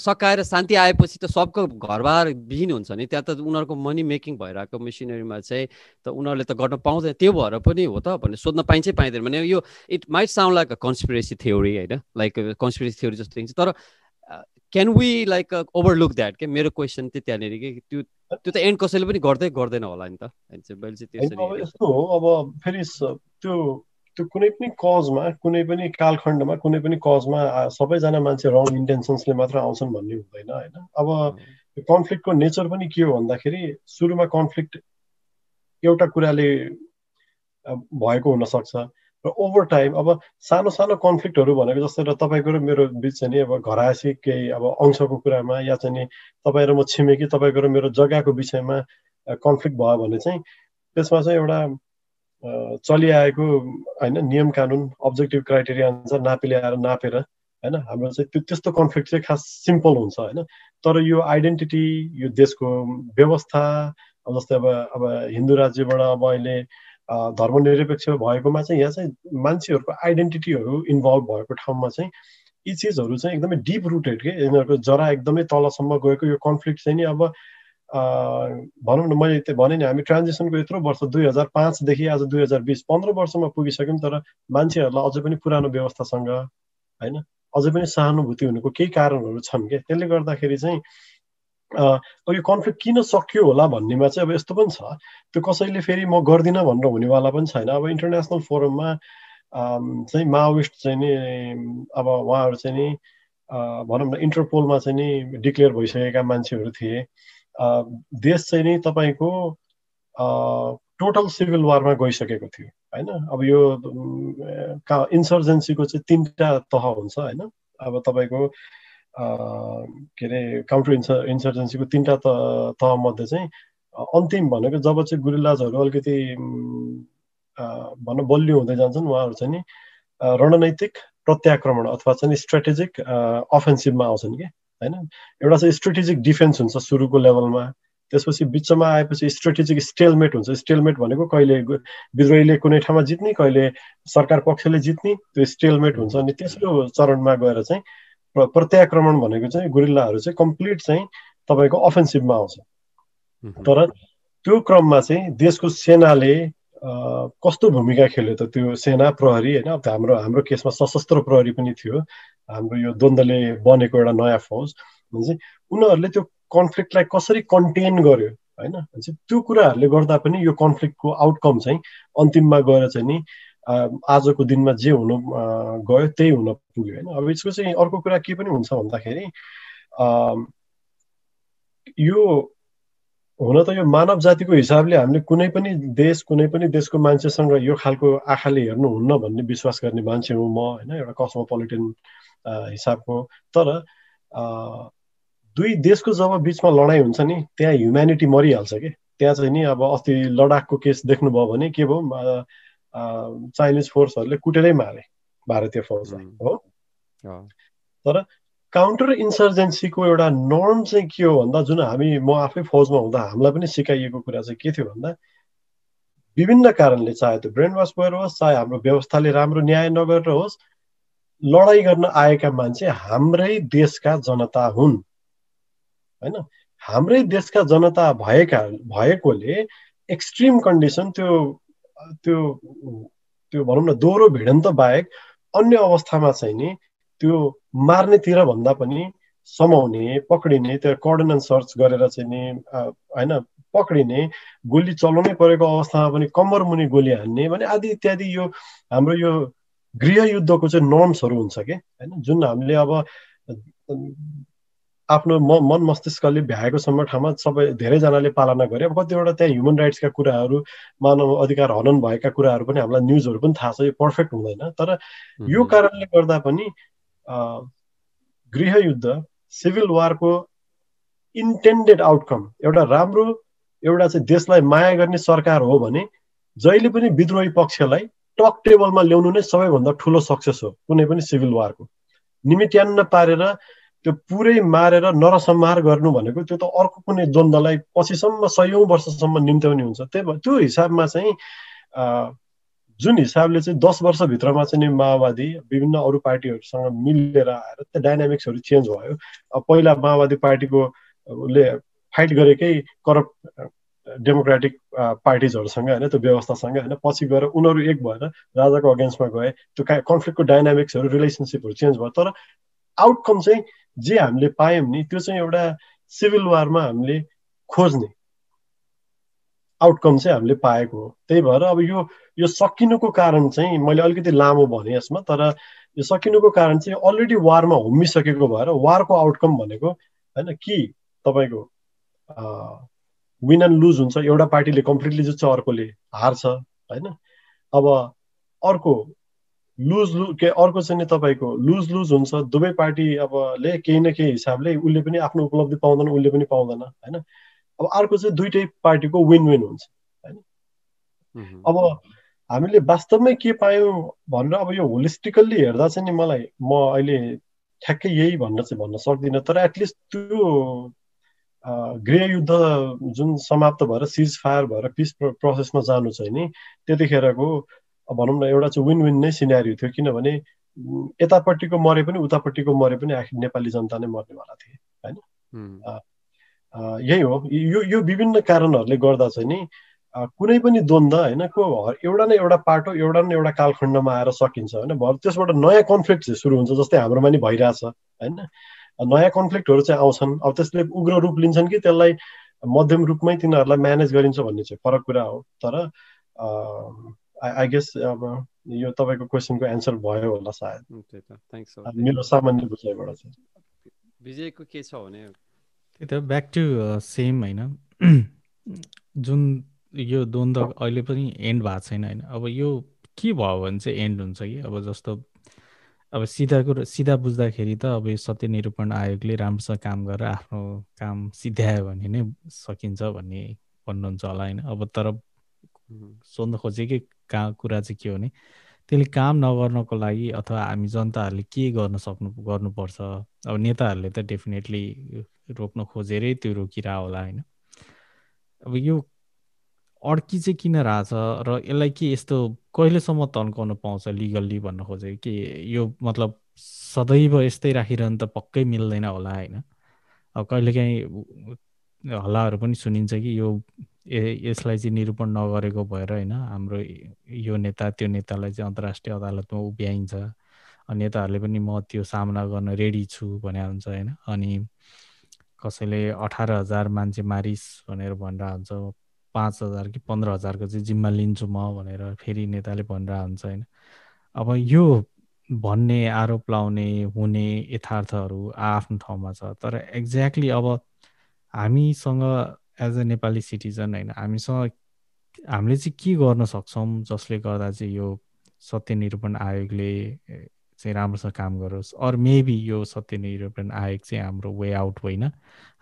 सकाएर शान्ति आएपछि त सबको घरबार विहीन हुन्छ नि? त्यहाँ त उनीहरूको मनी मेकिङ भइरहेको मेसिनरीमा चाहिँ त उनीहरूले त गर्न पाउँदैन। त्यो भएर पनि हो त भनेर सोध्न पाइन्छै पाइँदैन। भने यो it might sound like a conspiracy theory होइन? लाइक कन्सपिरेसी थ्योरी जस्तो देखिन्छ। तर can we like overlook that के मेरो क्वेसन चाहिँ त्यहाँनिर कि त्यो त्यो त एन्ड कसैले पनि गर्दै गर्दैन होला नि त। यस्तो हो अब फेरि त्यो त्यो कुनै पनि कजमा कुनै पनि कालखण्डमा कुनै पनि कजमा सबैजना मान्छे रङ इन्टेन्सन्सले मात्र आउँछन् भन्ने हुँदैन होइन? अब कन्फ्लिक्टको नेचर पनि के हो भन्दाखेरि सुरुमा कन्फ्लिक्ट एउटा कुराले भएको हुनसक्छ। र ओभर टाइम अब सानो सानो कन्फ्लिक्टहरू भनेको जस्तै र तपाईँको र मेरो बिच चाहिँ नि अब घरासी केही अब अंशको कुरामा या चाहिँ नि तपाईँ र म छिमेकी तपाईँको र मेरो जग्गाको विषयमा कन्फ्लिक्ट भयो भने चाहिँ त्यसमा चाहिँ एउटा चलिआएको होइन नियम कानुन अब्जेक्टिभ क्राइटेरिया अनुसार नापी ल्याएर नापेर होइन हाम्रो चाहिँ त्यो त्यस्तो कन्फ्लिक्ट चाहिँ खास सिम्पल हुन्छ होइन। तर यो आइडेन्टिटी यो देशको व्यवस्था जस्तै अब अब हिन्दू राज्यबाट अब अहिले धर्मनिरपेक्ष भएकोमा चाहिँ यहाँ चाहिँ मान्छेहरूको आइडेन्टिटीहरू इन्भल्भ भएको ठाउँमा चाहिँ यी चिजहरू चाहिँ एकदमै डिप रुटेड के? यिनीहरूको जरा एकदमै तलसम्म गएको यो कन्फ्लिक्ट चाहिँ नि अब भनौँ न मैले त्यो भने नि हामी ट्रान्जेक्सनको यत्रो वर्ष दुई हजार पाँचदेखि आज दुई हजार बिस पन्ध्र वर्षमा पुगिसक्यौँ तर मान्छेहरूलाई अझै पनि पुरानो व्यवस्थासँग होइन? अझै पनि सहानुभूति हुनुको केही कारणहरू छन् क्या त्यसले गर्दाखेरि चाहिँ अब यो कन्फ्लिक्ट किन सक्यो होला भन्नेमा चाहिँ अब यस्तो पनि छ। त्यो कसैले फेरि म गर्दिनँ भनेर हुनेवाला पनि छैन। अब इन्टरनेसनल फोरममा चाहिँ माओिस्ट चाहिँ नि अब उहाँहरू चाहिँ नि भनौँ न इन्टरपोलमा चाहिँ नि डिक्लेयर भइसकेका मान्छेहरू थिए। देश चाहिँ नि तपाईँको टोटल सिभिल वारमा गइसकेको थियो होइन? अब यो इन्सर्जेन्सीको चाहिँ तिनवटा तह हुन्छ होइन? अब तपाईँको के अरे काउन्टर इन्सर इन्सर्जेन्सीको तिनवटा त तहमध्ये चाहिँ अन्तिम भनेको जब चाहिँ गुरिल्लाजहरू अलिकति भनौँ बलियो हुँदै जान्छन् उहाँहरू चाहिँ नि रणनैतिक प्रत्याक्रमण अथवा चाहिँ स्ट्राटेजिक अफेन्सिभमा आउँछन् कि होइन? एउटा चाहिँ स्ट्रेटेजिक डिफेन्स हुन्छ सुरुको लेभलमा त्यसपछि बिचमा आएपछि स्ट्रेटेजिक स्टेलमेट हुन्छ। स्टेलमेट भनेको कहिले विद्रोहीले कुनै ठाउँमा जित्ने कहिले सरकार पक्षले जित्ने त्यो स्टेलमेट हुन्छ। अनि तेस्रो चरणमा गएर चाहिँ प्रत्याक्रमण भनेको चाहिँ गुरिल्लाहरू चाहिँ कम्प्लिट चाहिँ तपाईँको अफेन्सिभमा आउँछ। तर त्यो क्रममा चाहिँ देशको सेनाले कस्तो भूमिका खेल्यो त त्यो सेना प्रहरी होइन अब हाम्रो हाम्रो केसमा सशस्त्र प्रहरी पनि थियो। हाम्रो यो द्वन्द्वले बनेको एउटा नयाँ फौज। चाहिँ उनीहरूले त्यो कन्फ्लिक्टलाई कसरी कन्टेन गर्यो होइन? त्यो कुराहरूले गर्दा पनि यो कन्फ्लिक्टको आउटकम चाहिँ अन्तिममा गएर चाहिँ नि आजको दिनमा जे हुनु गयो त्यही हुन पुग्यो होइन? अब यसको चाहिँ अर्को कुरा के पनि हुन्छ भन्दाखेरि यो हुन त यो मानव जातिको हिसाबले हामीले कुनै पनि देश कुनै पनि देशको मान्छेसँग यो खालको आँखाले हेर्नुहुन्न भन्ने विश्वास गर्ने मान्छे हो म होइन? एउटा कस्मोपोलिटन हिसाबको। तर दुई देशको जब बिचमा लडाइँ हुन्छ नि त्यहाँ ह्युम्यानिटी मरिहाल्छ कि? त्यहाँ चाहिँ नि अब अस्ति लडाकको केस देख्नुभयो भने के भयो? चाइनिज फोर्सहरूले कुटेरै मारे भारतीय फौजलाई हो? तर काउन्टर इन्सर्जेन्सीको एउटा नर्म चाहिँ के हो भन्दा जुन हामी म आफै फौजमा हुँदा हामीलाई पनि सिकाइएको कुरा चाहिँ के थियो भन्दा विभिन्न कारणले चाहे त्यो ब्रेन वास भएर होस् चाहे हाम्रो व्यवस्थाले राम्रो न्याय नगरेर होस् लडाइँ गर्न आएका मान्छे हाम्रै देशका जनता हुन्। होइन? हाम्रै देशका जनता भएका भएकोले एक्सट्रिम कन्डिसन त्यो त्यो त्यो भनौँ न दोहोरो भिडन्त बाहेक अन्य अवस्थामा चाहिँ नि त्यो मार्नेतिर भन्दा पनि समाउने पक्रिने त्यो कर्डनन सर्च गरेर चाहिँ नि होइन पक्रिने गोली चलाउनै परेको अवस्थामा पनि कम्बर मुनि गोली हान्ने भने आदि इत्यादि यो हाम्रो यो गृहयुद्धको चाहिँ नर्म्सहरू हुन्छ कि? होइन जुन हामीले अब आफ्नो म मन मस्तिष्कले भ्याएको सम्म ठाउँमा सबै धेरैजनाले पालना गरे। अब कतिवटा त्यहाँ ह्युमन राइट्सका कुराहरू मानव अधिकार हनन भएका कुराहरू पनि हामीलाई न्युजहरू पनि थाहा छ यो पर्फेक्ट हुँदैन। तर यो कारणले गर्दा पनि गृहयुद्ध सिभिल वारको इन्टेन्डेड आउटकम एउटा राम्रो एउटा चाहिँ देशलाई माया गर्ने सरकार हो भने जहिले पनि विद्रोही पक्षलाई टक टेबलमा ल्याउनु नै सबैभन्दा ठुलो सक्सेस हो कुनै पनि सिभिल वारको निमिट्यान्न पारेर त्यो पुरै मारेर नरसंहार गर्नु भनेको त्यो त अर्को कुनै द्वन्द्वलाई पछिसम्म सयौँ वर्षसम्म निम्त्याउने हुन्छ। त्यही भएर त्यो हिसाबमा चाहिँ जुन हिसाबले चाहिँ दस वर्षभित्रमा चाहिँ माओवादी विभिन्न अरू पार्टीहरूसँग मिलेर आएर त्यो डाइनामिक्सहरू चेन्ज भयो। पहिला माओवादी पार्टीको उसले फाइट गरेकै करप्ट डेमोक्रेटिक पार्टिजहरूसँग होइन त्यो व्यवस्थासँग होइन पछि गएर उनीहरू एक भएर राजाको अगेन्स्टमा गए त्यो कन्फ्लिक्टको डाइनामिक्सहरू रिलेसनसिपहरू चेन्ज भयो। तर आउटकम चाहिँ जे हामीले पायौँ नि त्यो चाहिँ एउटा सिभिल वारमा हामीले खोज्ने आउटकम चाहिँ हामीले पाएको हो। त्यही भएर अब यो यो सकिनुको कारण चाहिँ मैले अलिकति लामो भने यसमा तर यो सकिनुको कारण चाहिँ अलरेडी वारमा होमिसकेको भएर वारको आउटकम भनेको होइन कि तपाईँको विन एन्ड लुज हुन्छ एउटा पार्टीले कम्प्लिटली जित्छ अर्कोले हार्छ होइन? अब अर्को लुज लु के अर्को चाहिँ नि तपाईँको लुज लुज हुन्छ दुवै पार्टी अब ले केही न केही हिसाबले उसले पनि आफ्नो उपलब्धि पाउँदैन उसले पनि पाउँदैन होइन? अब अर्को चाहिँ दुइटै पार्टीको विन विन हुन्छ होइन? अब हामीले वास्तवमै के पायौँ भनेर अब यो होलिस्टिकल्ली हेर्दा चाहिँ नि मलाई म अहिले ठ्याक्कै यही भन्न चाहिँ भन्न सक्दिनँ तर एटलिस्ट त्यो गृहयुद्ध जुन समाप्त भएर सिज फायर भएर पिस प्रोसेसमा जानु चाहिँ नि त्यतिखेरको भनौँ न एउटा चाहिँ विन विन नै सिनेरी थियो किनभने यतापट्टिको मरे पनि उतापट्टिको मरे पनि आखिर नेपाली जनता नै मर्नेवाला थिए होइन? यही हो। यो यो विभिन्न कारणहरूले गर्दा चाहिँ नि कुनै पनि द्वन्द होइन को एउटा न एउटा पाटो एउटा न एउटा कालखण्डमा आएर सकिन्छ होइन? भर त्यसबाट नयाँ कन्फ्लिक्ट चाहिँ सुरु हुन्छ जस्तै हाम्रोमा नि भइरहेछ होइन? नयाँ कन्फ्लिक्टहरू चाहिँ आउँछन्। अब त्यसले उग्र रूप लिन्छन् कि त्यसलाई मध्यम रूपमै तिनीहरूलाई म्यानेज गरिन्छ भन्ने चाहिँ फरक कुरा हो। तर आई गेस अब यो तपाईँको क्वेसनको एन्सर भयो होला सायद मेरो सामान्य बुझाइबाट चाहिँ विजयको के छ भने त्यही त ब्याक टु सेम होइन जुन यो द्वन्द्व अहिले पनि एन्ड भएको छैन होइन अब यो के भयो भने चाहिँ एन्ड हुन्छ कि अब जस्तो अब सिधा कुरो सिधा बुझ्दाखेरि त अब यो सत्य निरूपण आयोगले राम्रोसँग काम गरेर आफ्नो काम सिध्यायो भने नै सकिन्छ भन्ने भन्नुहुन्छ होला होइन अब तर सोध्न खोजेकै का कुरा चाहिँ के हो भने त्यसले काम नगर्नको लागि अथवा हामी जनताहरूले के गर्न सक्नु गर्नुपर्छ? अब नेताहरूले त डेफिनेटली रोक्न खोजेरै त्यो रोकिरह होला होइन? अब यो अड्की चाहिँ किन रहेछ र यसलाई के यस्तो कहिलेसम्म तन्काउन पाउँछ लिगल्ली भन्न खोजेको कि यो मतलब सदैव यस्तै राखिरहनु त पक्कै मिल्दैन होला होइन? अब कहिलेकाहीँ हल्लाहरू पनि सुनिन्छ कि यो यसलाई चाहिँ निरूपण नगरेको भएर होइन हाम्रो यो नेता त्यो नेतालाई चाहिँ अन्तर्राष्ट्रिय अदालतमा उभ्याइन्छ। नेताहरूले पनि म त्यो सामना गर्न रेडी छु भने हुन्छ होइन। अनि कसैले अठार हजार मान्छे मारिस भनेर भनेर हुन्छ पाँच हजार कि पन्ध्र हजारको चाहिँ जिम्मा लिन्छु म भनेर फेरि नेताले भनेर हुन्छ होइन। अब यो भन्ने आरोप लाउने हुने यथार्थहरू आफ्नो ठाउँमा छ। तर एक्ज्याक्टली अब हामीसँग एज अ नेपाली सिटिजन होइन हामीसँग हामीले चाहिँ के गर्न सक्छौँ जसले गर्दा चाहिँ यो सत्य निरूपण आयोगले चाहिँ राम्रोसँग काम गरोस्? अर मेबी यो सत्य निरूपण आयोग चाहिँ हाम्रो वे आउट होइन।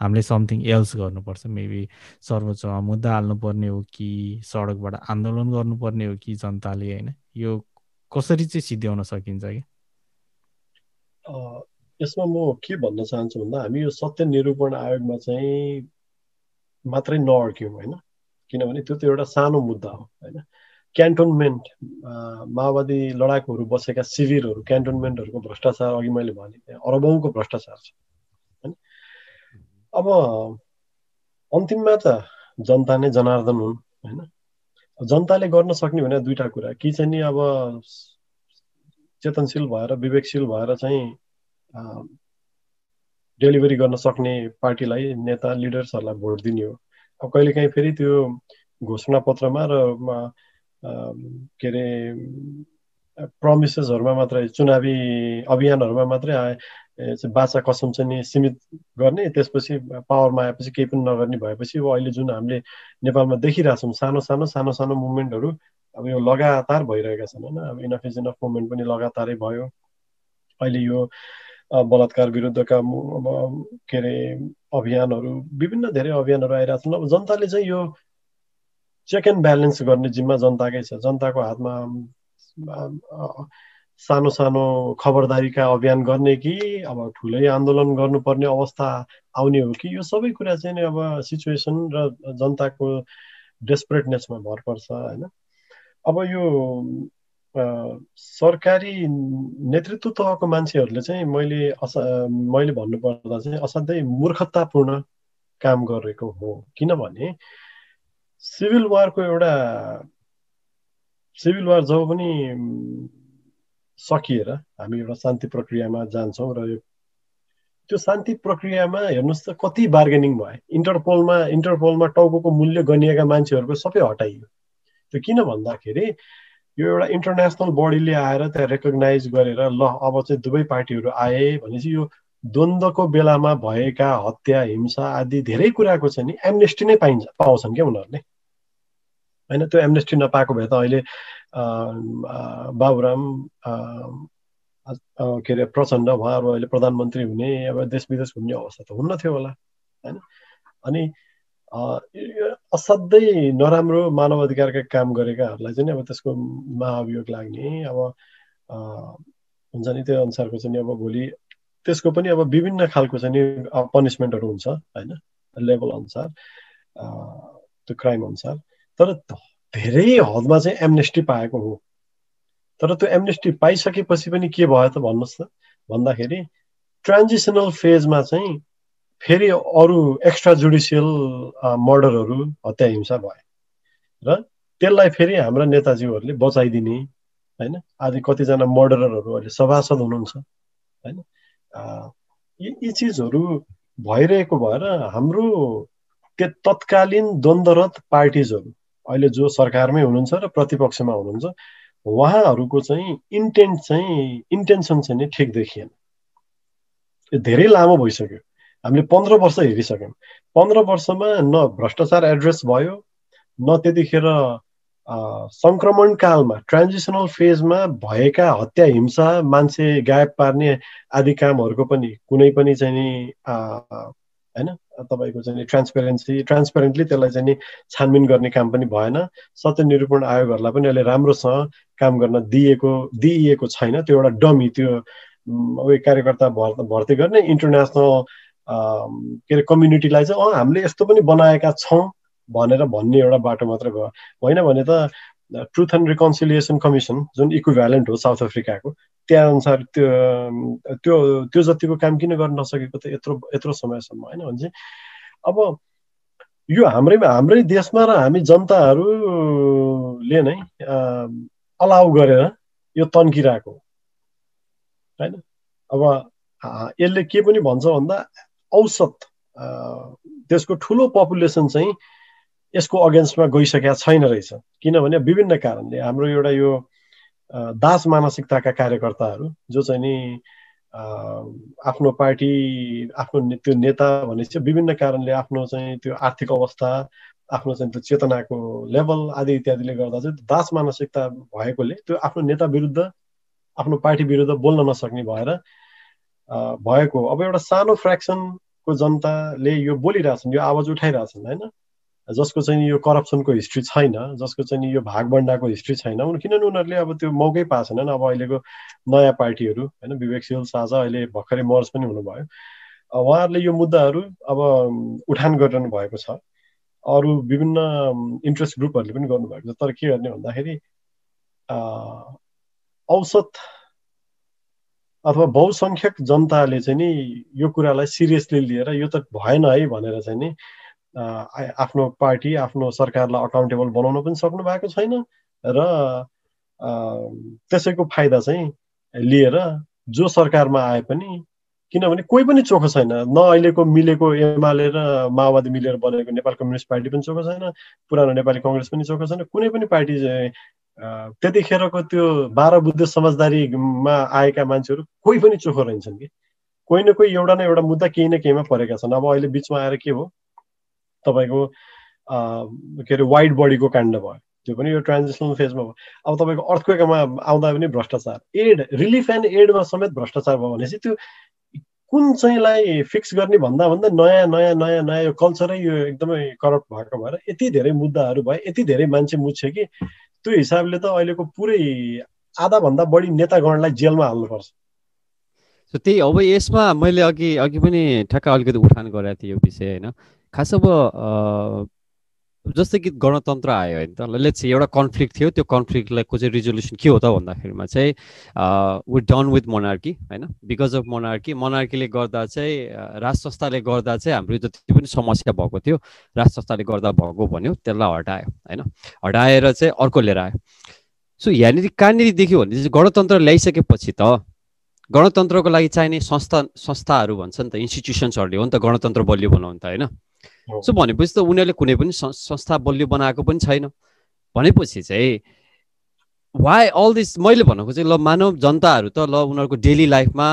हामीले समथिङ एल्स गर्नुपर्छ। मेबी सर्वोच्चमा मुद्दा हाल्नुपर्ने हो कि सडकबाट आन्दोलन गर्नुपर्ने हो कि जनताले होइन। यो कसरी चाहिँ सिद्ध्याउन सकिन्छ कि यसमा म के भन्न चाहन्छु भन्दा हामी यो सत्य निरूपण आयोगमा चाहिँ मात्रै नअड्क्यौँ होइन? किनभने त्यो त एउटा सानो मुद्दा हो होइन? क्यान्टोनमेन्ट माओवादी लडाकुहरू बसेका शिविरहरू क्यान्टोनमेन्टहरूको भ्रष्टाचार अघि मैले भने त्यहाँ अरबौँको भ्रष्टाचार छ होइन? अब अन्तिममा त जनता नै जनार्दन हुन् होइन? जनताले गर्न सक्ने भने दुईवटा कुरा कि चाहिँ नि अब चेतनशील भएर विवेकशील भएर चाहिँ डेलिभरी गर्न सक्ने पार्टीलाई नेता लिडर्सहरूलाई भोट दिने हो। अब कहिलेकाहीँ फेरि त्यो घोषणा पत्रमा र के अरे प्रमिसेसहरूमा मात्रै चुनावी अभियानहरूमा मात्रै आए बाचा कसम चाहिँ नि सीमित गर्ने त्यसपछि पावरमा आएपछि केही पनि नगर्ने भएपछि अब अहिले जुन हामीले नेपालमा देखिरहेछौँ सानो सानो सानो सानो मुभमेन्टहरू अब यो लगातार भइरहेका छन् होइन? अब इनफ इज मुभमेन्ट पनि लगातारै भयो। अहिले यो बलात्कार विरुद्धका के अरे अभियानहरू विभिन्न धेरै अभियानहरू आइरहेको छन् अब जनताले चाहिँ यो चेक एन्ड ब्यालेन्स गर्ने जिम्मा जनताकै छ जनताको हातमा सानो सानो खबरदारीका अभियान गर्ने कि अब ठुलै आन्दोलन गर्नुपर्ने अवस्था आउने हो कि यो सबै कुरा चाहिँ अब सिचुएसन र जनताको डेस्परेटनेसमा भर पर्छ होइन अब यो सरकारी नेतृत्व तहको मान्छेहरूले चाहिँ मैले अस मैले भन्नुपर्दा चाहिँ असाध्यै मूर्खतापूर्ण काम गरेको हो। किनभने सिभिल वारको एउटा सिभिल वार जब पनि सकिएर हामी एउटा शान्ति प्रक्रियामा जान्छौँ र त्यो शान्ति प्रक्रियामा हेर्नुहोस् त कति बार्गेनिङ भयो। इन्टरपोलमा इन्टरपोलमा टाउको मूल्य गनिएका मान्छेहरूको सबै हटाइयो। त्यो किन भन्दाखेरि यो एउटा इन्टरनेसनल बडीले आएर त्यहाँ रेकगनाइज गरेर ल अब चाहिँ दुवै पार्टीहरू आए भनेपछि यो द्वन्द्वको बेलामा भएका हत्या हिंसा आदि धेरै कुराको चाहिँ नि एमनेस्टी नै पाइन्छ पाउँछन् क्या उनीहरूले। होइन त्यो एमनेस्टी नपाएको भए त अहिले बाबुराम के अरे प्रचण्ड उहाँहरू अहिले प्रधानमन्त्री हुने अब देश विदेश घुम्ने अवस्था त हुन्न थियो होला। होइन? अनि असाध्यै नराम्रो मानव अधिकारका काम गरेकाहरूलाई चाहिँ अब त्यसको महाअभियोग लाग्ने। अब हुन्छ नि त्यो अनुसारको चाहिँ अब भोलि त्यसको पनि अब विभिन्न खालको चाहिँ पनिसमेन्टहरू हुन्छ होइन? लेभल अनुसार त्यो क्राइम अनुसार। तर धेरै हदमा चाहिँ एमनेस्टी पाएको हो। तर त्यो एमनेस्टी पाइसकेपछि पनि के भयो त भन्नुहोस् त? भन्दाखेरि ट्रान्जिसनल फेजमा चाहिँ फेरि अरू एक्स्ट्रा जुडिसियल मर्डरहरू हत्या हिंसा भए र त्यसलाई फेरि हाम्रा नेताजीहरूले बचाइदिने होइन? आदि कतिजना मर्डररहरू अहिले सभासद हुनुहुन्छ होइन? यी चिजहरू भइरहेको भएर हाम्रो त्यो तत्कालीन द्वन्द्वरत पार्टिजहरू अहिले जो सरकारमै हुनुहुन्छ र प्रतिपक्षमा हुनुहुन्छ उहाँहरूको चाहिँ इन्टेन्ट चाहिँ इन्टेन्सन चाहिँ नि ठिक देखिएन। यो धेरै लामो भइसक्यो। हामीले पन्ध्र वर्ष हेरिसक्यौँ। पन्ध्र वर्षमा न भ्रष्टाचार एड्रेस भयो न त्यतिखेर सङ्क्रमण कालमा ट्रान्जिसनल फेजमा भएका हत्या हिंसा मान्छे गायब पार्ने आदि कामहरूको पनि कुनै पनि चाहिँ नि होइन तपाईँको चाहिँ ट्रान्सपेरेन्सी ट्रान्सपेरेन्टली त्यसलाई चाहिँ नि छानबिन गर्ने काम पनि भएन। सत्य निरूपण आयोगहरूलाई पनि अहिले राम्रोसँग काम गर्न दिएको दिइएको छैन। त्यो एउटा डमी त्यो कार्यकर्ता भर्ती गर्ने इन्टरनेसनल के अरे कम्युनिटीलाई चाहिँ अँ हामीले यस्तो पनि बनाएका छौँ भनेर भन्ने एउटा बाटो मात्रै भयो। होइन भने त ट्रुथ एन्ड रिकन्सिलिएसन कमिसन जुन इक्विभ्यालेन्ट हो साउथ अफ्रिकाको त्यहाँ अनुसार त्यो त्यो त्यो जतिको काम किन गर्न नसकेको त यत्रो यत्रो समयसम्म। होइन भने चाहिँ अब यो हाम्रै हाम्रै देशमा र हामी जनताहरूले नै अलाउ गरेर यो तन्किरहेको होइन? अब यसले के पनि भन्छ भन्दा औसत त्यसको ठुलो पपुलेसन चाहिँ यसको अगेन्स्टमा गइसकेका छैन रहेछ। किनभने विभिन्न कारणले हाम्रो एउटा यो दास मानसिकताका कार्यकर्ताहरू जो चाहिँ नि आफ्नो पार्टी आफ्नो त्यो नेता भनेपछि विभिन्न कारणले आफ्नो चाहिँ त्यो आर्थिक अवस्था आफ्नो चाहिँ त्यो चेतनाको लेभल आदि इत्यादिले गर्दा चाहिँ दास मानसिकता भएकोले त्यो आफ्नो नेता विरुद्ध आफ्नो पार्टी विरुद्ध बोल्न नसक्ने भएर भएको। अब एउटा सानो फ्रेक्सनको जनताले यो बोलिरहेछन् यो आवाज उठाइरहेछन् होइन? जसको चाहिँ यो करप्सनको हिस्ट्री छैन जसको चाहिँ यो भागबन्डाको हिस्ट्री छैन किनभने उनीहरूले अब त्यो मौकै पाएको छैनन्। अब अहिलेको नयाँ पार्टीहरू होइन विवेकशील साझा अहिले भर्खरै मर्ज पनि हुनुभयो। उहाँहरूले यो मुद्दाहरू अब उठान गरिरहनु भएको छ। अरू विभिन्न इन्ट्रेस्ट ग्रुपहरूले पनि गर्नुभएको छ। तर के गर्ने भन्दाखेरि औसत अथवा बहुसङ्ख्यक जनताले चाहिँ नि यो कुरालाई सिरियसली लिएर यो त भएन है भनेर चाहिँ नि आफ्नो पार्टी आफ्नो सरकारलाई अकाउन्टेबल बनाउन पनि सक्नु भएको छैन र त्यसैको फाइदा चाहिँ लिएर जो सरकारमा आए पनि किनभने कोही पनि चोखो छैन। न अहिलेको मिलेको एमाले र माओवादी मिलेर बनेको नेपाल कम्युनिस्ट पार्टी पनि चोखो छैन पुरानो नेपाली कङ्ग्रेस पनि चोखो छैन कुनै पनि पार्टी त्यतिखेरको त्यो बाह्र बुद्ध समझदारीमा आएका मान्छेहरू कोही पनि चोखो रहन्छन् कि? कोही न कोही एउटा न एउटा मुद्दा केही न केहीमा परेका छन्। अब अहिले बिचमा आएर के हो? तपाईँको के अरे वाइड बडीको काण्ड भयो। त्यो पनि यो ट्रान्जेक्सनल फेजमा भयो। अब तपाईँको अर्थक्वेकमा आउँदा पनि भ्रष्टाचार। एड रिलिफ एन्ड एडमा समेत भ्रष्टाचार भयो भनेपछि त्यो कुन चाहिँलाई फिक्स गर्ने भन्दा भन्दा नयाँ नयाँ नयाँ नयाँ यो कल्चरै यो एकदमै करप्ट भएको भएर यति धेरै मुद्दाहरू भयो यति धेरै मान्छे मुछ्यो कि त्यो हिसाबले त अहिलेको पुरै आधाभन्दा बढी नेतागणलाई जेलमा हाल्नुपर्छ। त्यही अब यसमा मैले अघि अघि पनि ठ्याक्क अलिकति उठान गरेको थिएँ यो विषय होइन। खास अब जस्तै कि गणतन्त्र आयो होइन त। लेट्स एउटा कन्फ्लिक्ट थियो। त्यो कन्फ्लिक्टलाई को चाहिँ रिजोल्युसन के हो त भन्दाखेरिमा चाहिँ वि डन विथ मोनार्की होइन? बिकज अफ मोनार्की मोनार्कीले गर्दा चाहिँ राज संस्थाले गर्दा चाहिँ हाम्रो जति पनि समस्या भएको थियो। राज संस्थाले गर्दा भएको भन्यो त्यसलाई हटायो होइन? हटाएर चाहिँ अर्को लिएर आयो। सो यहाँनिर कहाँनिर देख्यो भने चाहिँ गणतन्त्र ल्याइसकेपछि त गणतन्त्रको लागि चाहिने संस्था संस्थाहरू भन्छ नि त इन्स्टिट्युसन्सहरूले हो नि त गणतन्त्र बलियो बनाउनु त होइन? सो भनेपछि त उनीहरूले कुनै पनि संस्था बलियो बनाएको पनि छैन। भनेपछि चाहिँ वाइ अल दिस मैले भनेको चाहिँ ल मानव जनताहरू त ल उनीहरूको डेली लाइफमा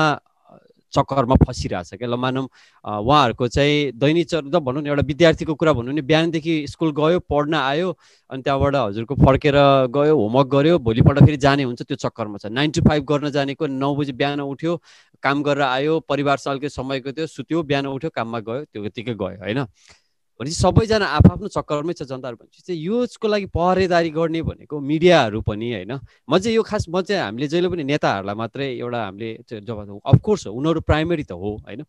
चक्करमा फसिरहेछ क्या। ल मानौँ उहाँहरूको चाहिँ दैनिक त भनौँ न एउटा विद्यार्थीको कुरा भनौँ नि बिहानदेखि स्कुल गयो पढ्न आयो अनि त्यहाँबाट हजुरको फर्केर गयो होमवर्क गऱ्यो भोलिपल्ट फेरि जाने हुन्छ त्यो चक्करमा छ। नाइन टु फाइभ गर्न जानेको नौ बजी बिहान उठ्यो काम गरेर आयो परिवारसँग समयको थियो सुत्यो बिहान उठ्यो काममा गयो त्यो त्यतिकै गयो होइन? भनेपछि सबैजना आफ्नो चक्करमै छ जनताहरू भनेपछि चाहिँ यसको लागि पहरेदारी गर्ने भनेको मिडियाहरू पनि होइन। म चाहिँ यो खास म चाहिँ हामीले जहिले पनि नेताहरूलाई मात्रै एउटा हामीले जवाब अफकोर्स हो उनीहरू प्राइमेरी त हो होइन।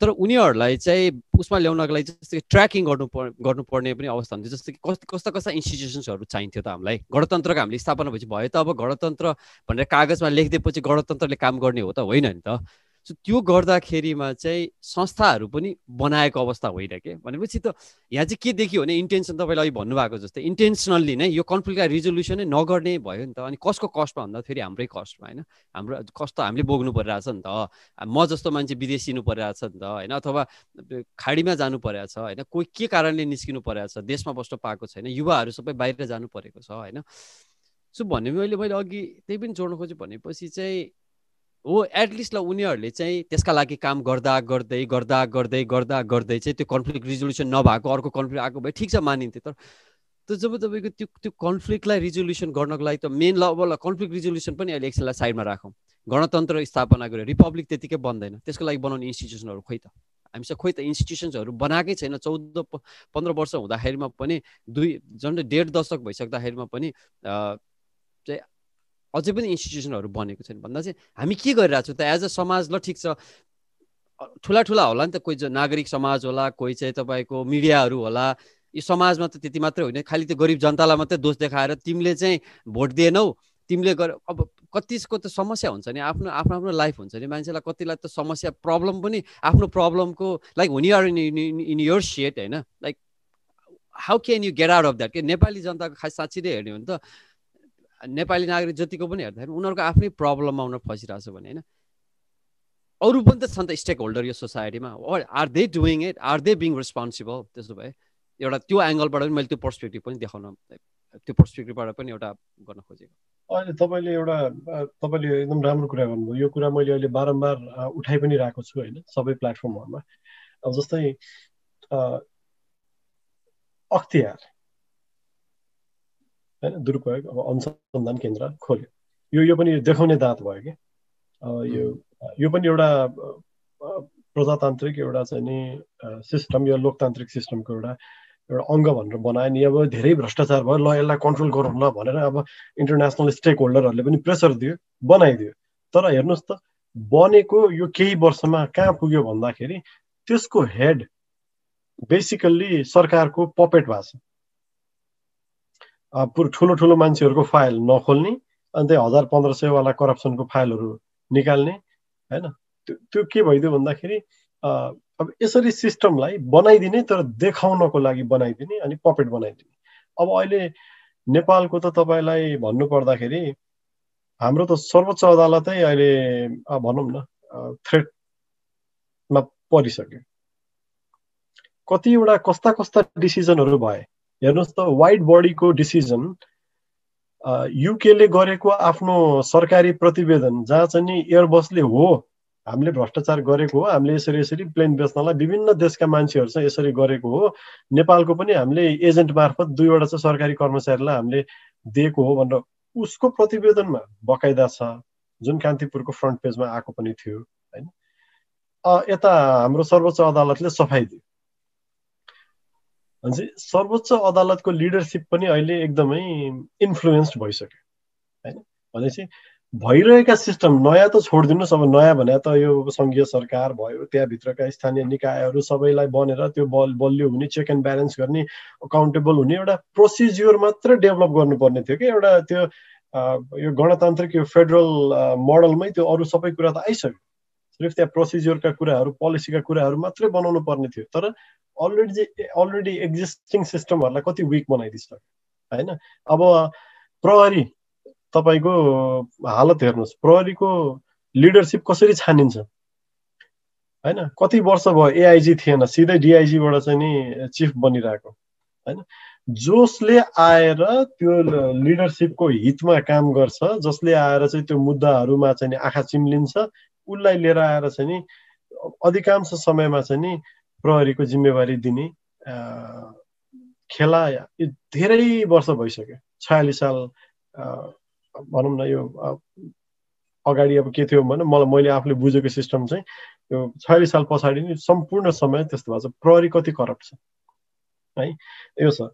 तर उनीहरूलाई चाहिँ उसमा ल्याउनको लागि जस्तै ट्र्याकिङ गर्नु गर्नुपर्ने पनि अवस्था हुन्थ्यो जस्तै कि कस्तो कस्ता कस्ता इन्स्टिट्युसन्सहरू चाहिन्थ्यो त हामीलाई। गणतन्त्रको हामीले स्थापना भएपछि भयो त अब गणतन्त्र भनेर कागजमा लेखिदिएपछि गणतन्त्रले काम गर्ने हो त होइन नि त। सो त्यो गर्दाखेरिमा चाहिँ संस्थाहरू पनि बनाएको अवस्था होइन के? भनेपछि त यहाँ चाहिँ के देखियो भने इन्टेन्सन तपाईँले अहिले भन्नुभएको जस्तै इन्टेन्सनल्ली नै यो कन्फ्लिक्टलाई रिजोल्युसनै नगर्ने भयो नि त। अनि कसको कस्टमा भन्दा फेरि हाम्रै कस्टमा होइन? हाम्रो कस्तो हामीले बोक्नु परिरहेछ नि त। म जस्तो मान्छे विदेशिनु परिरहेछ नि त होइन? अथवा खाडीमा जानु परेको छ होइन? कोही के कारणले निस्किनु परेको छ? देशमा बस्न पाएको छैन युवाहरू सबै बाहिर जानु परेको छ होइन? सो भने मैले मैले अघि त्यही पनि जोड्नु खोजेँ। भनेपछि चाहिँ हो एटलिस्ट ल उनीहरूले चाहिँ त्यसका लागि काम गर्दा गर्दै गर्दा गर्दै गर्दा गर्दै चाहिँ त्यो कन्फ्लिक्ट रिजोल्युसन नभएको अर्को कन्फ्लिक्ट आएको भए ठिक छ मानिन्थ्यो। तर त जब तपाईँको त्यो त्यो कन्फ्लिक्टलाई रिजोल्युसन गर्नको लागि त मेन ल अब कन्फ्लिक्ट रिजोल्युसन पनि अहिले एकछिनलाई साइडमा राखौँ। गणतन्त्र स्थापना गरेर रिपब्लिक त्यतिकै बन्दैन। त्यसको लागि बनाउने इन्स्टिट्युसनहरू खोइ त। हामीसँग खोइ त इन्स्टिट्युसन्सहरू बनाएकै छैन। चौध पन्ध्र वर्ष हुँदाखेरिमा पनि दुई झन्डै डेढ दशक भइसक्दाखेरिमा पनि चाहिँ अझै पनि इन्स्टिट्युसनहरू बनेको छैन। भन्दा चाहिँ हामी के गरिरहेको छौँ त? एज अ समाज ल ठिक छ। ठुला ठुला होला नि त कोही नागरिक समाज होला कोही चाहिँ तपाईँको मिडियाहरू होला। यो समाजमा त त्यति मात्रै होइन। खालि त्यो गरिब जनतालाई मात्रै दोष देखाएर तिमीले चाहिँ भोट दिएनौ। तिमीले गर अब कतिको त समस्या हुन्छ नि? आफ्नो आफ्नो आफ्नो लाइफ हुन्छ नि? मान्छेलाई कतिलाई त समस्या प्रब्लम पनि आफ्नो प्रब्लमको लाइक हुने are in in your set होइन? Like how can you get out of that के नेपाली जनताको खास साँच्ची नै हेर्ने हो भने त। नेपाली नागरिक जतिको पनि हेर्दाखेरि उनीहरूको आफ्नै प्रब्लममा उनीहरू फसिरहेको छ भने होइन। अरू पनि त छन् त स्टेक होल्डर यो सोसाइटीमा are they doing it are they being responsible त्यसो भए एउटा त्यो एङ्गलबाट पनि मैले त्यो पर्सपेक्टिभ पनि देखाउन त्यो पर्सपेक्टिभबाट पनि एउटा गर्न खोजेको। अहिले तपाईँले एउटा तपाईँले एकदम राम्रो कुरा गर्नुभयो। यो कुरा मैले अहिले बारम्बार उठाइ पनि रहेको छु होइन सबै प्लेटफर्महरूमा अब जस्तै अख्तियार। होइन दुरुपयोग अब अनुसन्धान केन्द्र खोल्यो यो यो पनि देखाउने दाँत भयो कि यो यो पनि एउटा प्रजातान्त्रिक एउटा चाहिँ नि सिस्टम यो लोकतान्त्रिक सिस्टमको एउटा एउटा अङ्ग भनेर बनायो नि अब धेरै भ्रष्टाचार भयो ल यसलाई कन्ट्रोल गरौँ ल भनेर अब इन्टरनेसनल स्टेक होल्डरहरूले पनि प्रेसर दियो बनाइदियो तर हेर्नुहोस् त बनेको यो केही वर्षमा कहाँ पुग्यो भन्दाखेरि त्यसको हेड बेसिकल्ली सरकारको पपेट भएको छ पुरो ठुलो ठुलो मान्छेहरूको फाइल नखोल्ने अनि त्यही हजार पन्ध्र सयवाला करप्सनको फाइलहरू निकाल्ने होइन? त्यो त्यो के भइदियो भन्दाखेरि अब यसरी सिस्टमलाई बनाइदिने तर देखाउनको लागि बनाइदिने अनि पपेट बनाइदिने। अब अहिले नेपालको त तपाईँलाई भन्नु पर्दाखेरि हाम्रो त सर्वोच्च अदालतै अहिले भनौँ न थ्रेटमा परिसक्यो। कतिवटा कस्ता कस्ता डिसिजनहरू भए हेर्नुहोस् त वाइट बडीको डिसिजन युकेले गरेको आफ्नो सरकारी प्रतिवेदन जहाँ चाहिँ नि एयरबसले हो हामीले भ्रष्टाचार गरेको हो हामीले यसरी यसरी प्लेन बेच्नलाई विभिन्न देशका मान्छेहरू चाहिँ यसरी गरेको हो। नेपालको पनि हामीले एजेन्ट मार्फत दुईवटा चाहिँ सरकारी कर्मचारीलाई हामीले दिएको हो भनेर उसको प्रतिवेदनमा बकाइदा छ जुन कान्तिपुरको फ्रन्ट पेजमा आएको पनि थियो होइन? यता हाम्रो सर्वोच्च अदालतले सफाइ दियो। भनेपछि सर्वोच्च अदालतको लिडरसिप पनि अहिले एकदमै इन्फ्लुएन्स्ड भइसक्यो होइन? भनेपछि भइरहेका सिस्टम नयाँ त छोडिदिनुहोस् अब नयाँ भने त यो सङ्घीय सरकार भयो त्यहाँभित्रका स्थानीय निकायहरू सबैलाई बनेर त्यो बल बलियो हुने चेक एन्ड ब्यालेन्स गर्ने अकाउन्टेबल हुने एउटा प्रोसिज्योर मात्र डेभलप गर्नुपर्ने थियो कि एउटा त्यो यो गणतान्त्रिक यो फेडरल मोडलमै त्यो अरू सबै कुरा त आइसक्यो। सिर्फ त्यहाँ प्रोसिज्योरका कुराहरू पोलिसीका कुराहरू मात्रै बनाउनु पर्ने थियो तर अलरेडी अलरेडी एक्जिस्टिङ सिस्टमहरूलाई कति विक बनाइदिइसक्यो होइन अब प्रहरी तपाईँको हालत हेर्नुहोस् प्रहरीको लिडरसिप कसरी छानिन्छ होइन कति वर्ष भयो एआइजी थिएन सिधै डिआइजीबाट चाहिँ नि चिफ बनिरहेको होइन जसले आएर त्यो लिडरसिपको हितमा काम गर्छ जसले आएर चाहिँ त्यो मुद्दाहरूमा चाहिँ आँखा चिम्लिन्छ उसलाई लिएर आएर चाहिँ नि अधिकांश समयमा चाहिँ नि प्रहरीको जिम्मेवारी दिने खेला धेरै वर्ष भइसक्यो। छयालिस साल भनौँ न यो अगाडि अब के थियो भने मलाई मैले आफूले बुझेको सिस्टम चाहिँ यो छयालिस साल पछाडि नै सम्पूर्ण समय त्यस्तो भएको छ। प्रहरी कति करप्ट छ? है यो छ।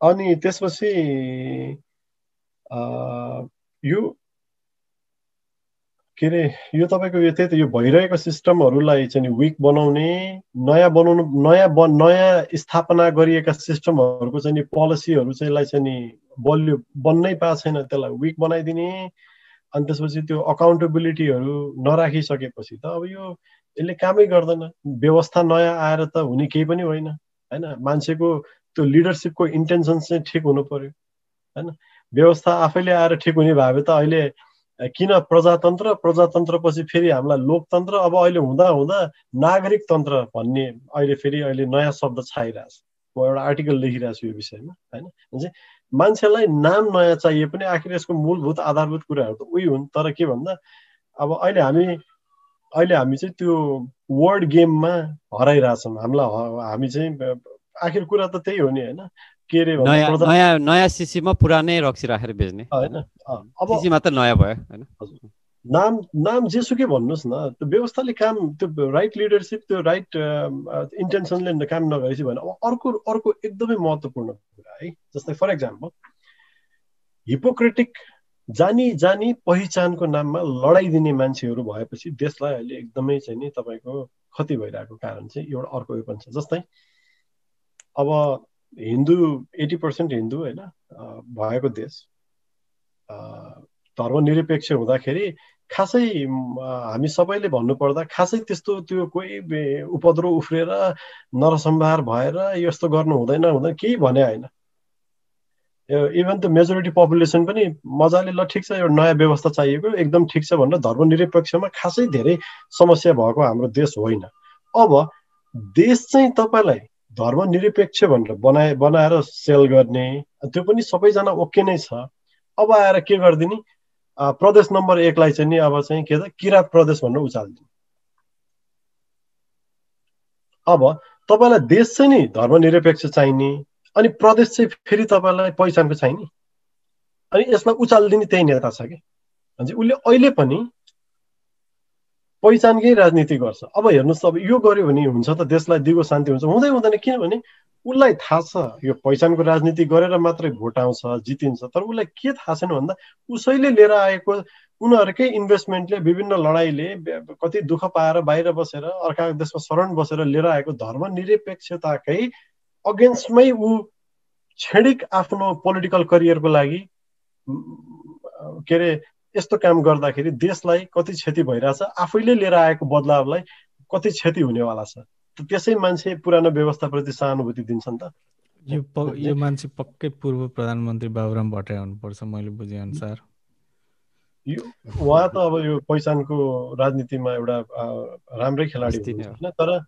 अनि त्यसपछि यो के अरे यो तपाईँको यो त्यही त यो भइरहेको सिस्टमहरूलाई चाहिँ विक बनाउने नयाँ बनाउनु नयाँ ब नयाँ स्थापना गरिएका सिस्टमहरूको चाहिँ नि पोलिसीहरू चाहिँ यसलाई चाहिँ नि बलियो बन्नै पाएको छैन त्यसलाई विक बनाइदिने। अनि त्यसपछि त्यो अकाउन्टेबिलिटीहरू नराखिसकेपछि त अब यो यसले कामै गर्दैन। व्यवस्था नयाँ आएर त हुने केही पनि होइन होइन? मान्छेको त्यो लिडरसिपको इन्टेन्सन चाहिँ ठिक हुनु पर्यो होइन? व्यवस्था आफैले आएर ठिक हुने भए त अहिले किन प्रजातन्त्र? प्रजातन्त्रपछि फेरि हामीलाई लोकतन्त्र अब अहिले हुँदा हुँदा नागरिक तन्त्र भन्ने अहिले फेरि अहिले नयाँ शब्द छाइरहेछ। म एउटा आर्टिकल लेखिरहेको छु यो विषयमा होइन? मान्छेलाई नाम नयाँ चाहिए पनि आखिर यसको मूलभूत आधारभूत कुराहरू त उही हुन् तर के भन्दा अब अहिले हामी अहिले हामी चाहिँ त्यो वर्ड गेममा हराइरहेछौँ। हामीलाई हामी चाहिँ आखिर कुरा त त्यही हो नि होइन? के अरे नयाँ नयाँ सिसीमा पुरानै रक्सी राखेर बेच्ने होइन अब नयाँ भयो होइन नाम नाम जेसुकै भन्नुहोस् न त्यो व्यवस्थाले काम त्यो राइट लिडरसिप त्यो राइट इन्टेन्सनले काम नगरेपछि भने अब अर्को अर्को एकदमै महत्त्वपूर्ण कुरा है जस्तै फर इक्जाम्पल हिपोक्रेटिक जानी जानी पहिचानको नाममा लडाइदिने मान्छेहरू भएपछि देशलाई अहिले एकदमै चाहिँ नि तपाईँको क्षति भइरहेको कारण चाहिँ एउटा अर्को यो पनि छ जस्तै अब हिन्दू एटी पर्सेन्ट हिन्दू होइन भएको देश। धर्मनिरपेक्ष हुँदाखेरि खासै हामी सबैले भन्नुपर्दा खासै त्यस्तो त्यो कोही उपद्रो उफ्रेर नरसम्भार भएर यस्तो गर्नु हुँदैन हुँदैन केही भने होइन। इभन त मेजोरिटी पपुलेसन पनि मजाले ल ठिक छ एउटा नयाँ व्यवस्था चाहिएको एकदम ठिक छ भनेर धर्मनिरपेक्षमा खासै धेरै समस्या भएको हाम्रो देश होइन। अब देश चाहिँ तपाईँलाई धर्मनिरपेक्ष भनेर बनाए बनाएर सेल गर्ने त्यो पनि सबैजना ओके नै छ। अब आएर के गरिदिने? प्रदेश नम्बर एकलाई चाहिँ नि अब चाहिँ के त? किराँत प्रदेश भनेर उचालिदिने। अब तपाईँलाई देश चाहिँ नि धर्मनिरपेक्ष चाहिने अनि प्रदेश चाहिँ फेरि तपाईँलाई पहिचानको चाहिने। अनि यसलाई उचालिदिने त्यही नेता छ कि? उसले अहिले पनि पहिचानकै राजनीति गर्छ। अब हेर्नुहोस् अब यो गर्यो भने हुन्छ त देशलाई दिगो शान्ति हुन्छ। हुँदै हुँदैन किनभने उसलाई थाहा छ यो पहिचानको राजनीति गरेर मात्रै भोट आउँछ जितिन्छ तर उसलाई के थाहा छैन भन्दा उसैले लिएर आएको उनीहरूकै इन्भेस्टमेन्टले विभिन्न लडाइँले कति दुःख पाएर बाहिर बसेर अर्काको देशमा शरण बसेर लिएर आएको धर्मनिरपेक्षताकै अगेन्स्टमै ऊ क्षणिक आफ्नो पोलिटिकल करियरको लागि के अरे यस्तो काम गर्दाखेरि देशलाई कति क्षति भइरहेछ आफैले लिएर आएको बदलावलाई कति क्षति हुनेवाला छ? त्यसै मान्छे पुरानो व्यवस्थाप्रति सहानुभूति दिन्छन् त। यो यो मान्छे पक्कै पूर्व प्रधानमन्त्री बाबुराम भट्टराई हुनुपर्छ मैले बुझे अनुसार यो उहाँ त अब यो पहिचानको राजनीतिमा एउटा राम्रै खेलाडी होइन तर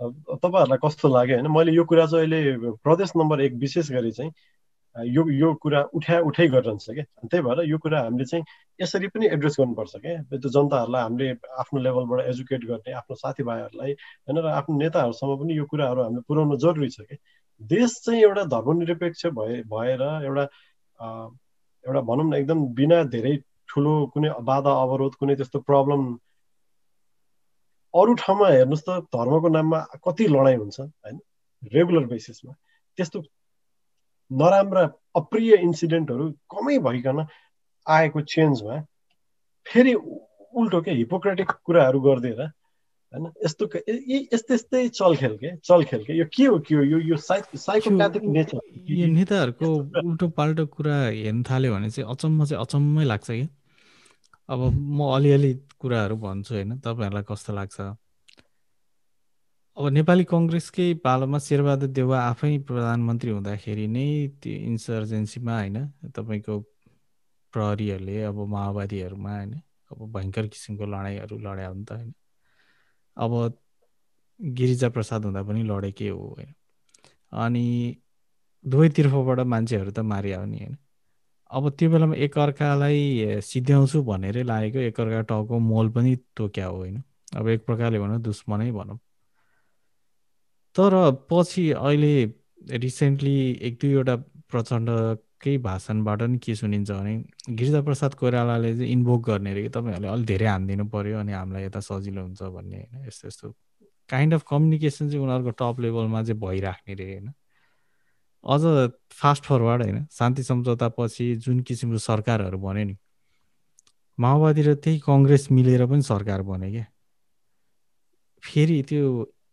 तपाईँहरूलाई कस्तो लाग्यो होइन? मैले यो कुरा चाहिँ अहिले प्रदेश नम्बर एक विशेष गरी चाहिँ यो यो कुरा उठा उठाइ गरिरहन्छ क्या त्यही भएर यो कुरा हामीले चाहिँ यसरी पनि एड्रेस गर्नुपर्छ क्या। त्यो जनताहरूलाई हामीले आफ्नो लेभलबाट एजुकेट गर्ने आफ्नो साथीभाइहरूलाई होइन र आफ्नो नेताहरूसम्म पनि यो कुराहरू हामीले पुर्याउनु जरुरी छ क्या। देश चाहिँ एउटा धर्मनिरपेक्ष भए भएर एउटा एउटा भनौँ न एकदम बिना धेरै ठुलो कुनै बाधा अवरोध कुनै त्यस्तो प्रब्लम अरू ठाउँमा हेर्नुहोस् त धर्मको नाममा कति लडाइँ हुन्छ होइन? रेगुलर बेसिसमा त्यस्तो नराम्रा अप्रिय इन्सिडेन्टहरू कमै भइकन आएको चेन्जमा फेरि उल्टो के हिपोक्रेटिक कुराहरू गरिदिएर होइन? यस्तो यस्तै यस्तै चलखेल के? चलखेल के? यो के हो के हो? यो यो साइकोप्याथिक नेचर यो नेताहरूको उल्टो पाल्टो कुरा हेर्न थाल्यो भने चाहिँ अचम्म चाहिँ अचम्मै लाग्छ कि? अब म अलिअलि कुराहरू भन्छु होइन? तपाईँहरूलाई कस्तो लाग्छ? अब नेपाली कङ्ग्रेसकै पालोमा शेरबहादुर देउवा आफै प्रधानमन्त्री हुँदाखेरि नै त्यो इन्सर्जेन्सीमा होइन तपाईँको प्रहरीहरूले अब माओवादीहरूमा होइन अब भयङ्कर किसिमको लडाइँहरू लड्या हो नि त होइन। अब गिरिजा प्रसाद हुँदा पनि लडेकै हो होइन। अनि दुवैतिर्फबाट मान्छेहरू त मारिया हो नि होइन। अब त्यो बेलामा एकअर्कालाई सिद्ध्याउँछु भनेरै लागेको एकअर्का टाउको मोल पनि तोक्या हो होइन। अब एक प्रकारले भनौँ दुश्मनै भनौँ। तर पछि अहिले रिसेन्टली एक दुईवटा प्रचण्डकै भाषणबाट नि के सुनिन्छ भने गिरिजाप्रसाद कोइरालाले चाहिँ इन्भोक गर्ने अरे कि तपाईँहरूले अलिक धेरै हानिदिनु पऱ्यो अनि हामीलाई यता सजिलो हुन्छ भन्ने होइन यस्तो यस्तो काइन्ड अफ कम्युनिकेसन चाहिँ उनीहरूको टप लेभलमा चाहिँ भइराख्ने रे होइन। अझ फास्ट फरवर्ड होइन शान्ति सम्झौतापछि जुन किसिमको सरकारहरू बन्यो नि माओवादी र त्यही कङ्ग्रेस मिलेर पनि सरकार बन्यो क्या। फेरि त्यो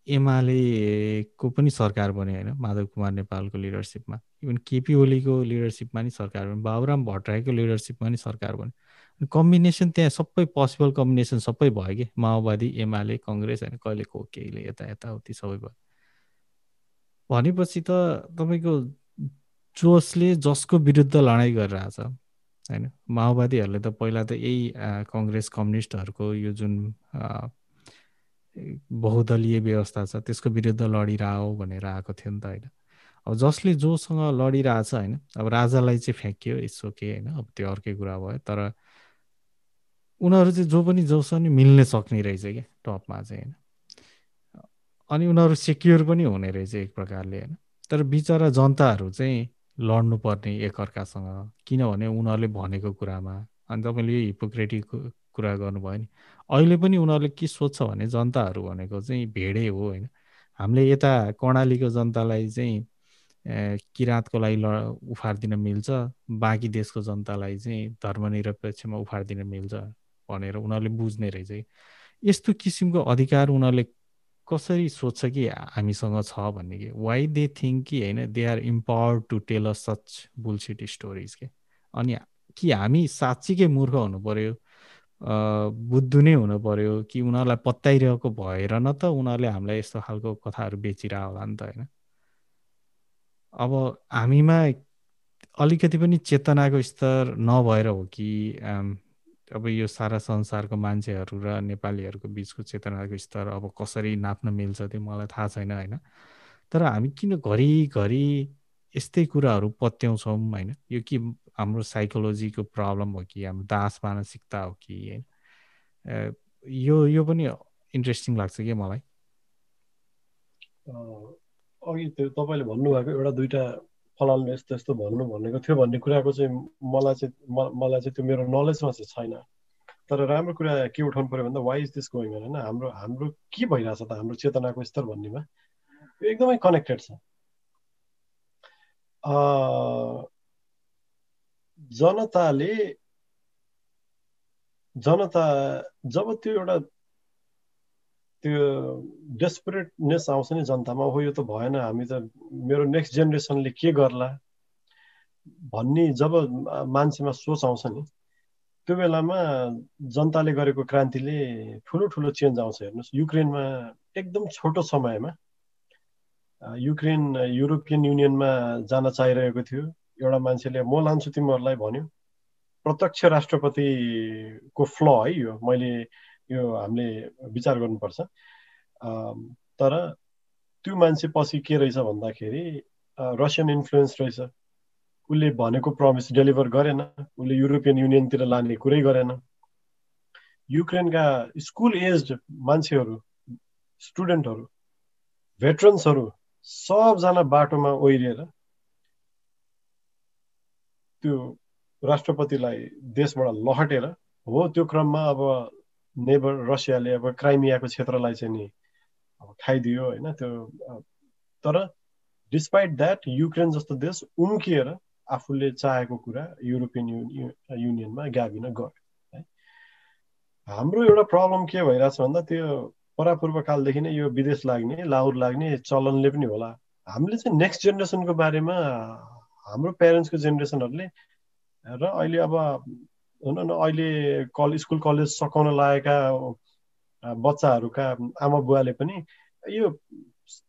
एमालेको पनि सरकार बन्यो होइन माधव कुमार नेपालको लिडरसिपमा इभन केपी ओलीको लिडरसिपमा नि सरकार बन्यो बाबुराम भट्टराईको लिडरसिपमा नि सरकार बन्यो कम्बिनेसन त्यहाँ सबै पोसिबल कम्बिनेसन सबै भयो कि? माओवादी एमाले कङ्ग्रेस होइन कहिले को केहीले यता यताउति सबै भयो। भनेपछि त तपाईँको जोसले जसको विरुद्ध लडाइँ गरिरहेछ होइन? माओवादीहरूले त पहिला त यही कङ्ग्रेस कम्युनिस्टहरूको यो जुन बहुदलीय व्यवस्था छ त्यसको विरुद्ध लडिरह भनेर आएको थियो नि त होइन। अब जसले जोसँग लडिरहेछ होइन अब राजालाई चाहिँ फ्याँकियो यसो के होइन अब त्यो अर्कै कुरा भयो। तर उनीहरू चाहिँ जो पनि जोसँग नि मिल्ने सक्ने रहेछ क्या टपमा चाहिँ होइन। अनि उनीहरू सेक्योर पनि हुने रहेछ एक प्रकारले होइन। तर बिचरा जनताहरू चाहिँ लड्नुपर्ने एकअर्कासँग किनभने उनीहरूले भनेको कुरामा अनि तपाईँले यो हिपोक्रेटिक कुरा गर्नुभयो नि अहिले पनि उनीहरूले के सोध्छ भने जनताहरू भनेको चाहिँ भेडै हो होइन। हामीले यता कर्णालीको जनतालाई चाहिँ किराँतको लागि ल उफारिदिन मिल्छ बाँकी देशको जनतालाई चाहिँ धर्मनिरपेक्षमा उफारिदिन मिल्छ भनेर उनीहरूले बुझ्ने रहेछ यस्तो किसिमको अधिकार उनीहरूले कसरी सोध्छ कि हामीसँग छ भन्ने कि? वाइ दे थिङ्क कि होइन they are empower to tell a such bullshit stories के? अनि कि हामी साँच्चीकै मूर्ख हुनु पऱ्यो बुद्धु नै हुनु पऱ्यो कि उनीहरूलाई पत्याइरहेको भएर न त उनीहरूले हामीलाई यस्तो खालको कथाहरू बेचिरह होला नि त होइन? अब हामीमा अलिकति पनि चेतनाको स्तर नभएर हो कि अब यो सारा संसारको मान्छेहरू र नेपालीहरूको बिचको चेतनाको स्तर अब कसरी नाप्न मिल्छ त्यो मलाई थाहा छैन होइन? तर हामी किन घरिघरि यस्तै कुराहरू पत्याउँछौँ होइन? यो कि हाम्रो साइकोलोजीको प्रब्लम हो कि हाम्रो दास मानसिकता हो कि होइन यो यो पनि इन्ट्रेस्टिङ लाग्छ कि मलाई? अघि त्यो तपाईँले भन्नुभएको एउटा दुइटा फलानु यस्तो यस्तो भन्नु भनेको थियो भन्ने कुराको चाहिँ मलाई चाहिँ मलाई चाहिँ त्यो मेरो नलेजमा चाहिँ छैन। तर राम्रो कुरा के उठाउनु पऱ्यो भन्दा वाइ इज दिस गोइङ होइन? हाम्रो हाम्रो के भइरहेछ त? हाम्रो चेतनाको स्तर भन्नेमा? यो एकदमै कनेक्टेड छ। जनताले जनता जब त्यो एउटा त्यो डेस्परेटनेस आउँछ नि जनतामा हो यो त भएन हामी त मेरो नेक्स्ट जेनेरेसनले के गर्ला? भन्ने जब मान्छेमा सोच आउँछ नि त्यो बेलामा जनताले गरेको क्रान्तिले ठुलो ठुलो चेन्ज आउँछ हेर्नुहोस्। युक्रेनमा एकदम छोटो समयमा युक्रेन युरोपियन युनियनमा जान चाहिरहेको थियो। एउटा मान्छेले म लान्छु तिमीहरूलाई भन्यो। प्रत्यक्ष राष्ट्रपतिको फ्ल है यो मैले यो हामीले विचार गर्नुपर्छ। तर त्यो मान्छे पछि के रहेछ भन्दाखेरि रसियन इन्फ्लुएन्स रहेछ। उसले भनेको प्रमिस डेलिभर गरेन। उसले युरोपियन युनियनतिर लाने कुरै गरेन। युक्रेनका स्कुल एज मान्छेहरू स्टुडेन्टहरू भेटरन्सहरू सबजना बाटोमा ओहिरिएर त्यो राष्ट्रपतिलाई देशबाट लहटेर हो त्यो क्रममा अब नेबर रसियाले अब क्राइमियाको क्षेत्रलाई चाहिँ नि अब खाइदियो होइन त्यो तर डिस्पाइट द्याट युक्रेन जस्तो देश उम्किएर आफूले चाहेको कुरा युरोपियन युनियनमा गाभिन गर्यो है। हाम्रो एउटा प्रब्लम के भइरहेछ भन्दा त्यो परापूर्व कालदेखि नै यो विदेश लाग्ने लाहुर लाग्ने चलनले पनि होला। हामीले चाहिँ नेक्स्ट जेनेरेसनको बारेमा हाम्रो प्यारेन्ट्सको जेनेरेसनहरूले र अहिले अब हुन न अहिले कल स्कुल कलेज सकाउन लागेका बच्चाहरूका आमा बुवाले पनि यो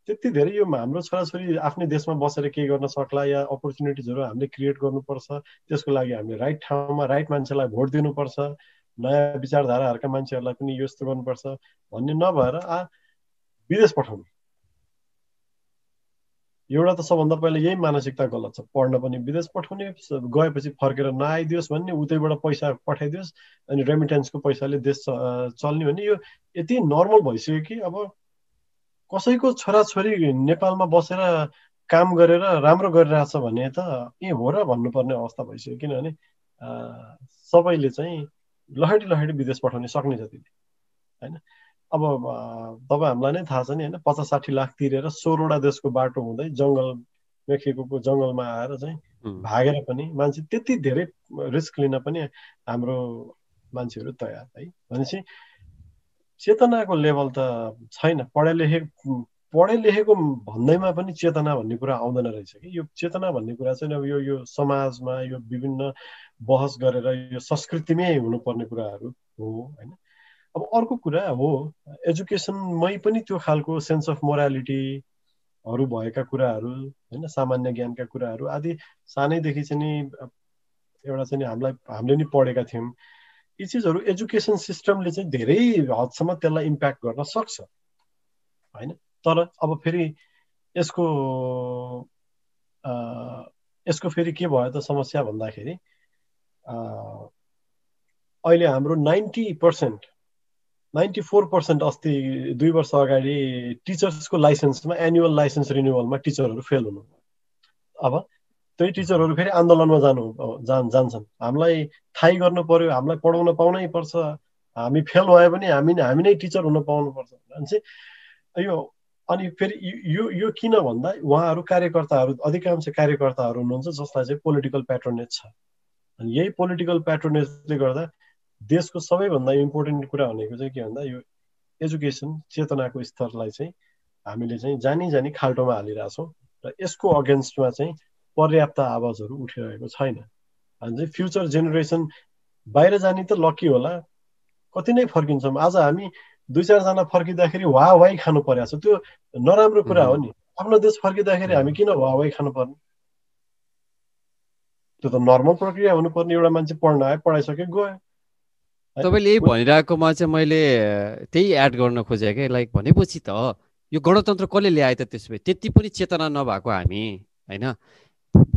त्यति धेरै यो हाम्रो छोराछोरी आफ्नै देशमा बसेर केही गर्न सक्ला या अपर्च्युनिटिजहरू हामीले क्रिएट गर्नुपर्छ त्यसको लागि हामीले राइट ठाउँमा राइट मान्छेलाई भोट दिनुपर्छ नयाँ विचारधाराहरूका मान्छेहरूलाई पनि यस्तो गर्नुपर्छ भन्ने नभएर आ विदेश पठाउनु। एउटा त सबभन्दा पहिला यही मानसिकता गलत छ। पढ्न पनि विदेश पठाउने गएपछि फर्केर नआइदियोस् भन्ने उतैबाट पैसा पठाइदियोस् अनि रेमिटेन्सको पैसाले देश चल्ने भने यो यति नर्मल भइसक्यो कि अब कसैको छोराछोरी नेपालमा बसेर काम गरेर राम्रो गरिरहेछ भने त ए हो र भन्नुपर्ने अवस्था भइसक्यो। किनभने सबैले चाहिँ लहटी लहटी विदेश पठाउन सक्ने जतिले होइन? अब तपाईँ हामीलाई नै थाहा छ नि होइन पचास साठी लाख तिरेर सोह्रवटा देशको बाटो हुँदै जङ्गल मेक्सिको जङ्गलमा आएर चाहिँ भागेर पनि मान्छे त्यति धेरै रिस्क लिन पनि हाम्रो मान्छेहरू तयार है। भनेपछि चेतनाको लेभल त छैन पढे लेखे पढे लेखेको भन्दैमा पनि चेतना भन्ने कुरा आउँदैन रहेछ कि। यो चेतना भन्ने कुरा चाहिँ अब यो यो समाजमा यो विभिन्न बहस गरेर यो संस्कृतिमै हुनुपर्ने कुराहरू हो होइन। अब अर्को कुरा हो एजुकेसनमै पनि त्यो खालको सेन्स अफ मोरालिटीहरू भएका कुराहरू होइन सामान्य ज्ञानका कुराहरू आदि सानैदेखि चाहिँ नि एउटा चाहिँ हामीलाई हामीले नि पढेका थियौँ। यी चिजहरू एजुकेसन सिस्टमले चाहिँ धेरै हदसम्म त्यसलाई इम्प्याक्ट गर्न सक्छ होइन? तर अब फेरि यसको यसको फेरि के भयो त समस्या भन्दाखेरि अहिले हाम्रो ninety percent ninety four percent अस्ति दुई वर्ष अगाडि टिचर्सको लाइसेन्समा एनुअल लाइसेन्स रिन्युवलमा टिचरहरू फेल हुनु अब त्यही टिचरहरू फेरि आन्दोलनमा जानु जान जान्छन्। हामीलाई थाहै गर्नु पर्यो हामीलाई पढाउन पाउनै पर्छ। हामी फेल भयो भने हामी हामी नै टिचर हुन पाउनुपर्छ भने यो अनि फेरि यो यो किन भन्दा उहाँहरू कार्यकर्ताहरू अधिकांश कार्यकर्ताहरू हुनुहुन्छ जसलाई चाहिँ पोलिटिकल प्याट्रोनेज छ। अनि यही पोलिटिकल प्याट्रोनेजले गर्दा देशको सबैभन्दा इम्पोर्टेन्ट कुरा भनेको चाहिँ के भन्दा यो एजुकेसन चेतनाको स्तरलाई चाहिँ हामीले चाहिँ जानी जानी खाल्टोमा हालिरहेछौँ र यसको अगेन्स्टमा चाहिँ पर्याप्त आवाजहरू उठिरहेको छैन। हामी चाहिँ फ्युचर जेनेरेसन बाहिर जाने त लकी होला कति नै फर्किन्छौँ। आज हामी दुई चारजना फर्किँदाखेरि वा वाइ खानु परेको छ। त्यो नराम्रो कुरा हो नि। आफ्नो देश फर्किँदाखेरि हामी किन वा वाइ खानु पर्ने? त्यो त नर्मल प्रक्रिया हुनुपर्ने एउटा मान्छे पढ्न आयो पढाइसक्यो गयो। तपाईँले यही भनिरहेकोमा चाहिँ मैले त्यही एड गर्न खोजेँ क्या लाइक भनेपछि त यो गणतन्त्र कसले ल्याए त त्यसो भए? त्यति पनि चेतना नभएको हामी होइन?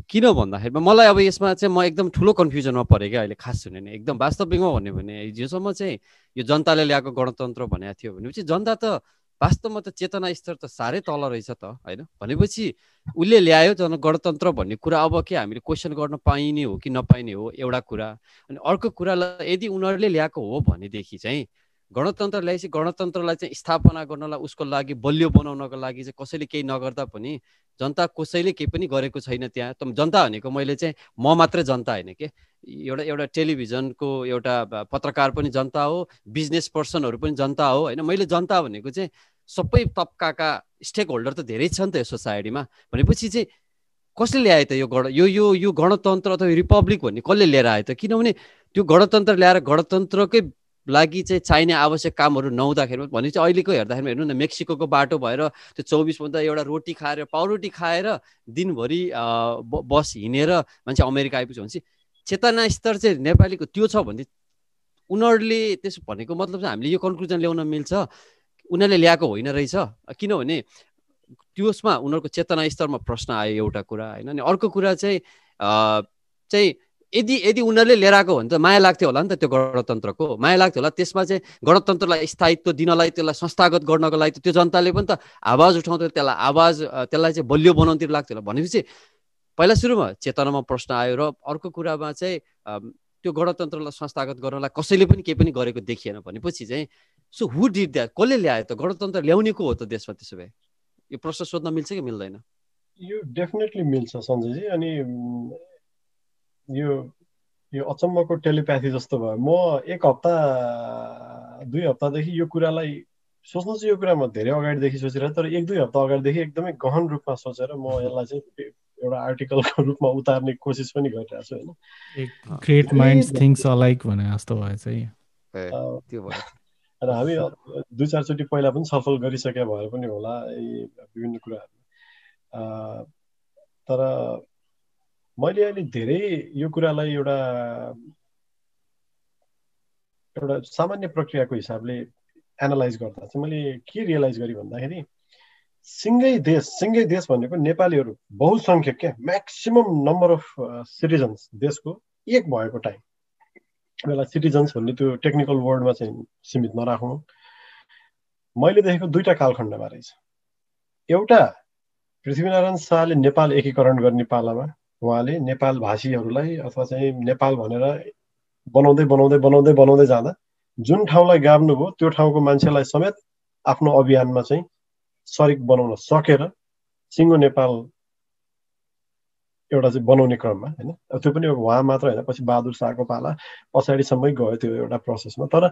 किन भन्दाखेरि मलाई अब यसमा चाहिँ म एकदम ठुलो कन्फ्युजनमा परेँ क्या अहिले खास हुने एकदम वास्तविकमा भन्यो भने हिजोसम्म चाहिँ यो जनताले ल्याएको गणतन्त्र भनेको थियो भनेपछि जनता त वास्तवमा त चेतना स्तर त साह्रै तल रहेछ त होइन? भनेपछि उसले ल्यायो जन गणतन्त्र भन्ने कुरा अब के हामीले क्वेसन गर्न पाइने हो कि नपाइने हो एउटा कुरा? अनि अर्को कुरालाई यदि उनीहरूले ल्याएको हो भनेदेखि चाहिँ गणतन्त्र ल्याएपछि गणतन्त्रलाई चाहिँ स्थापना गर्नलाई उसको लागि बलियो बनाउनको लागि चाहिँ कसैले केही नगर्दा पनि जनता कसैले केही पनि गरेको छैन त्यहाँ। त जनता भनेको मैले चाहिँ म मात्रै जनता होइन के? एउटा एउटा टेलिभिजनको एउटा पत्रकार पनि जनता हो बिजनेस पर्सनहरू पनि जनता हो होइन? मैले जनता भनेको चाहिँ सबै तब्काका स्टेक होल्डर त धेरै छ नि त यो सोसाइटीमा भनेपछि चाहिँ कसले ल्यायो त यो गण यो यो यो गणतन्त्र अथवा रिपब्लिक भन्ने कसले लिएर आयो त? किनभने त्यो गणतन्त्र ल्याएर गणतन्त्रकै लागि चाहिँ चाहिने आवश्यक कामहरू नहुँदाखेरि भने चाहिँ अहिलेको हेर्दाखेरि हेर्नु न मेक्सिको बाटो भएर त्यो चौबिसभन्दा एउटा रोटी खाएर पाउरोटी खाएर दिनभरि बस हिँडेर मान्छे अमेरिका आइपुग्छ भने चाहिँ चेतना स्तर चाहिँ नेपालीको त्यो छ भने उनीहरूले त्यसो भनेको मतलब चाहिँ हामीले यो कन्क्लुजन ल्याउन मिल्छ। उनीहरूले ल्याएको होइन रहेछ। किनभने त्यसमा उनीहरूको चेतना स्तरमा प्रश्न आयो एउटा कुरा होइन अनि अर्को कुरा चाहिँ चाहिँ यदि यदि उनीहरूले लिएर आएको भने त माया लाग्थ्यो होला नि त त्यो गणतन्त्रको। माया लाग्थ्यो होला। त्यसमा चाहिँ गणतन्त्रलाई स्थायित्व दिनलाई त्यसलाई संस्थागत गर्नको लागि त्यो जनताले पनि त आवाज उठाउँथ्यो त्यसलाई आवाज त्यसलाई चाहिँ बलियो बनाउनुतिर लाग्थ्यो होला। भनेपछि पहिला सुरुमा चेतनामा प्रश्न आयो र अर्को कुरामा चाहिँ त्यो गणतन्त्रलाई संस्थागत गर्नलाई कसैले पनि केही पनि गरेको देखिएन। भनेपछि चाहिँ सो हु डिड द्याट कसले ल्यायो त? गणतन्त्र ल्याउने को हो त देशमा त्यसो भए यो प्रश्न सोध्न मिल्छ कि मिल्दैन? यो डेफिनेटली मिल्छ सञ्जयजी अनि यो यो अचम्मको टेलिप्याथी जस्तो भयो। म एक हप्ता दुई हप्तादेखि यो कुरालाई सोच्नु चाहिँ यो कुरा म धेरै अगाडिदेखि सोचिरहेको तर एक दुई हप्ता अगाडिदेखि एकदमै गहन रूपमा सोचेर म यसलाई चाहिँ एउटा आर्टिकलको रूपमा उतार्ने कोसिस पनि गरिरहेको छु होइन। ग्रेट माइन्ड थिङ्स अलाइक भने जस्तो भएछ त्यो भयो। र हामी दुई चारचोटि पहिला पनि सफल गरिसके भएर पनि होला यी विभिन्न कुराहरू। तर मैले अहिले धेरै यो कुरालाई एउटा एउटा सामान्य प्रक्रियाको हिसाबले एनालाइज गर्दा चाहिँ मैले के रियलाइज गरेँ भन्दाखेरि सिङ्गै देश सिङ्गै देश भनेको नेपालीहरू बहुसङ्ख्यक क्या म्याक्सिमम् नम्बर अफ सिटिजन्स देशको एक भएको टाइम। यसलाई सिटिजन्स भन्ने त्यो टेक्निकल वर्डमा चाहिँ सीमित नराखौँ। मैले देखेको दुईवटा कालखण्डमा रहेछ। एउटा पृथ्वीनारायण शाहले नेपाल एकीकरण गर्ने पालामा उहाँले नेपाल भाषीहरूलाई अथवा चाहिँ नेपाल भनेर बनाउँदै बनाउँदै बनाउँदै बनाउँदै जाँदा जुन ठाउँलाई गाभ्नुभयो त्यो ठाउँको मान्छेलाई समेत आफ्नो अभियानमा चाहिँ सरिक बनाउन सकेर सिङ्गो नेपाल एउटा चाहिँ बनाउने क्रममा होइन? त्यो पनि उहाँ मात्र होइन पछि बहादुर शाहको पाला पछाडिसम्मै गयो त्यो एउटा प्रोसेसमा तर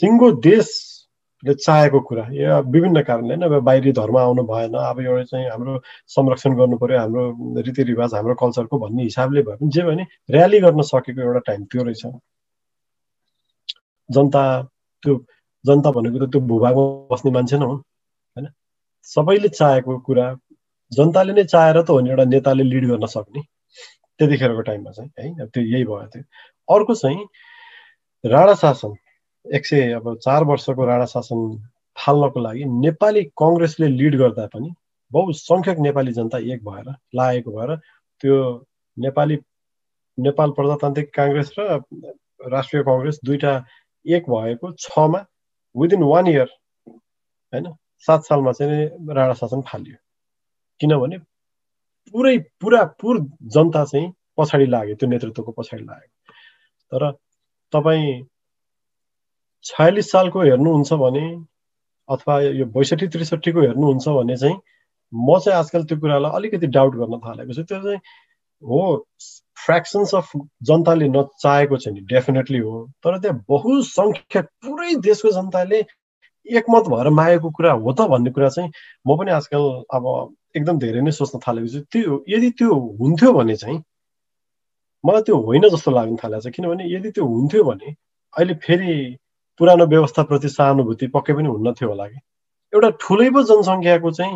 सिङ्गो देशले चाहेको कुरा यो विभिन्न कारणले होइन अब बाहिरी धर्म आउनु भएन अब एउटा चाहिँ हाम्रो संरक्षण गर्नु पर्यो हाम्रो रीतिरिवाज हाम्रो कल्चरको भन्ने हिसाबले भए पनि जे भने ऱ्याली गर्न सकेको एउटा टाइम त्यो रहेछ। जनता त्यो जनता भनेको त त्यो भूभागमा बस्ने मान्छे नै हो होइन? सबैले चाहेको कुरा जनताले नै चाहेर त हो नि एउटा नेताले लिड गर्न सक्ने। त्यतिखेरको टाइममा चाहिँ है त्यो यही भयो थियो अर्को चाहिँ राणा शासन एक सय अब चार वर्षको राणा शासन थाल्नको लागि नेपाली कङ्ग्रेसले लिड गर्दा पनि बहुसङ्ख्यक नेपाली जनता एक भएर लागेको भएर त्यो नेपाली नेपाल प्रजातान्त्रिक काङ्ग्रेस र राष्ट्रिय कङ्ग्रेस दुईटा एक भएको छमा विदिन वान इयर होइन सात सालमा चाहिँ राणा शासन फालियो किनभने पुरै पुरा पुर जनता चाहिँ पछाडि लाग्यो त्यो नेतृत्वको पछाडि लाग्यो। तर तपाईँ छयालिस सालको हेर्नुहुन्छ भने अथवा यो बैसठी त्रिसठीको हेर्नुहुन्छ भने चाहिँ म चाहिँ आजकल त्यो कुरालाई अलिकति डाउट गर्न थालेको छु। त्यो चाहिँ हो फ्रेक्सन्स अफ जनताले नचाहेको छ नि डेफिनेटली हो। तर त्यहाँ बहुसङ्ख्यक पुरै देशको जनताले एकमत भएर मागेको कुरा हो त भन्ने कुरा चाहिँ म पनि आजकल अब एकदम धेरै नै सोच्न थालेको छु। त्यो यदि त्यो हुन्थ्यो भने चाहिँ मलाई त्यो होइन जस्तो लाग्न थालेको छ। किनभने यदि त्यो हुन्थ्यो भने अहिले फेरि पुरानो व्यवस्थाप्रति सहानुभूति पक्कै पनि हुन्न थियो होला कि। एउटा ठुलै पो जनसङ्ख्याको चाहिँ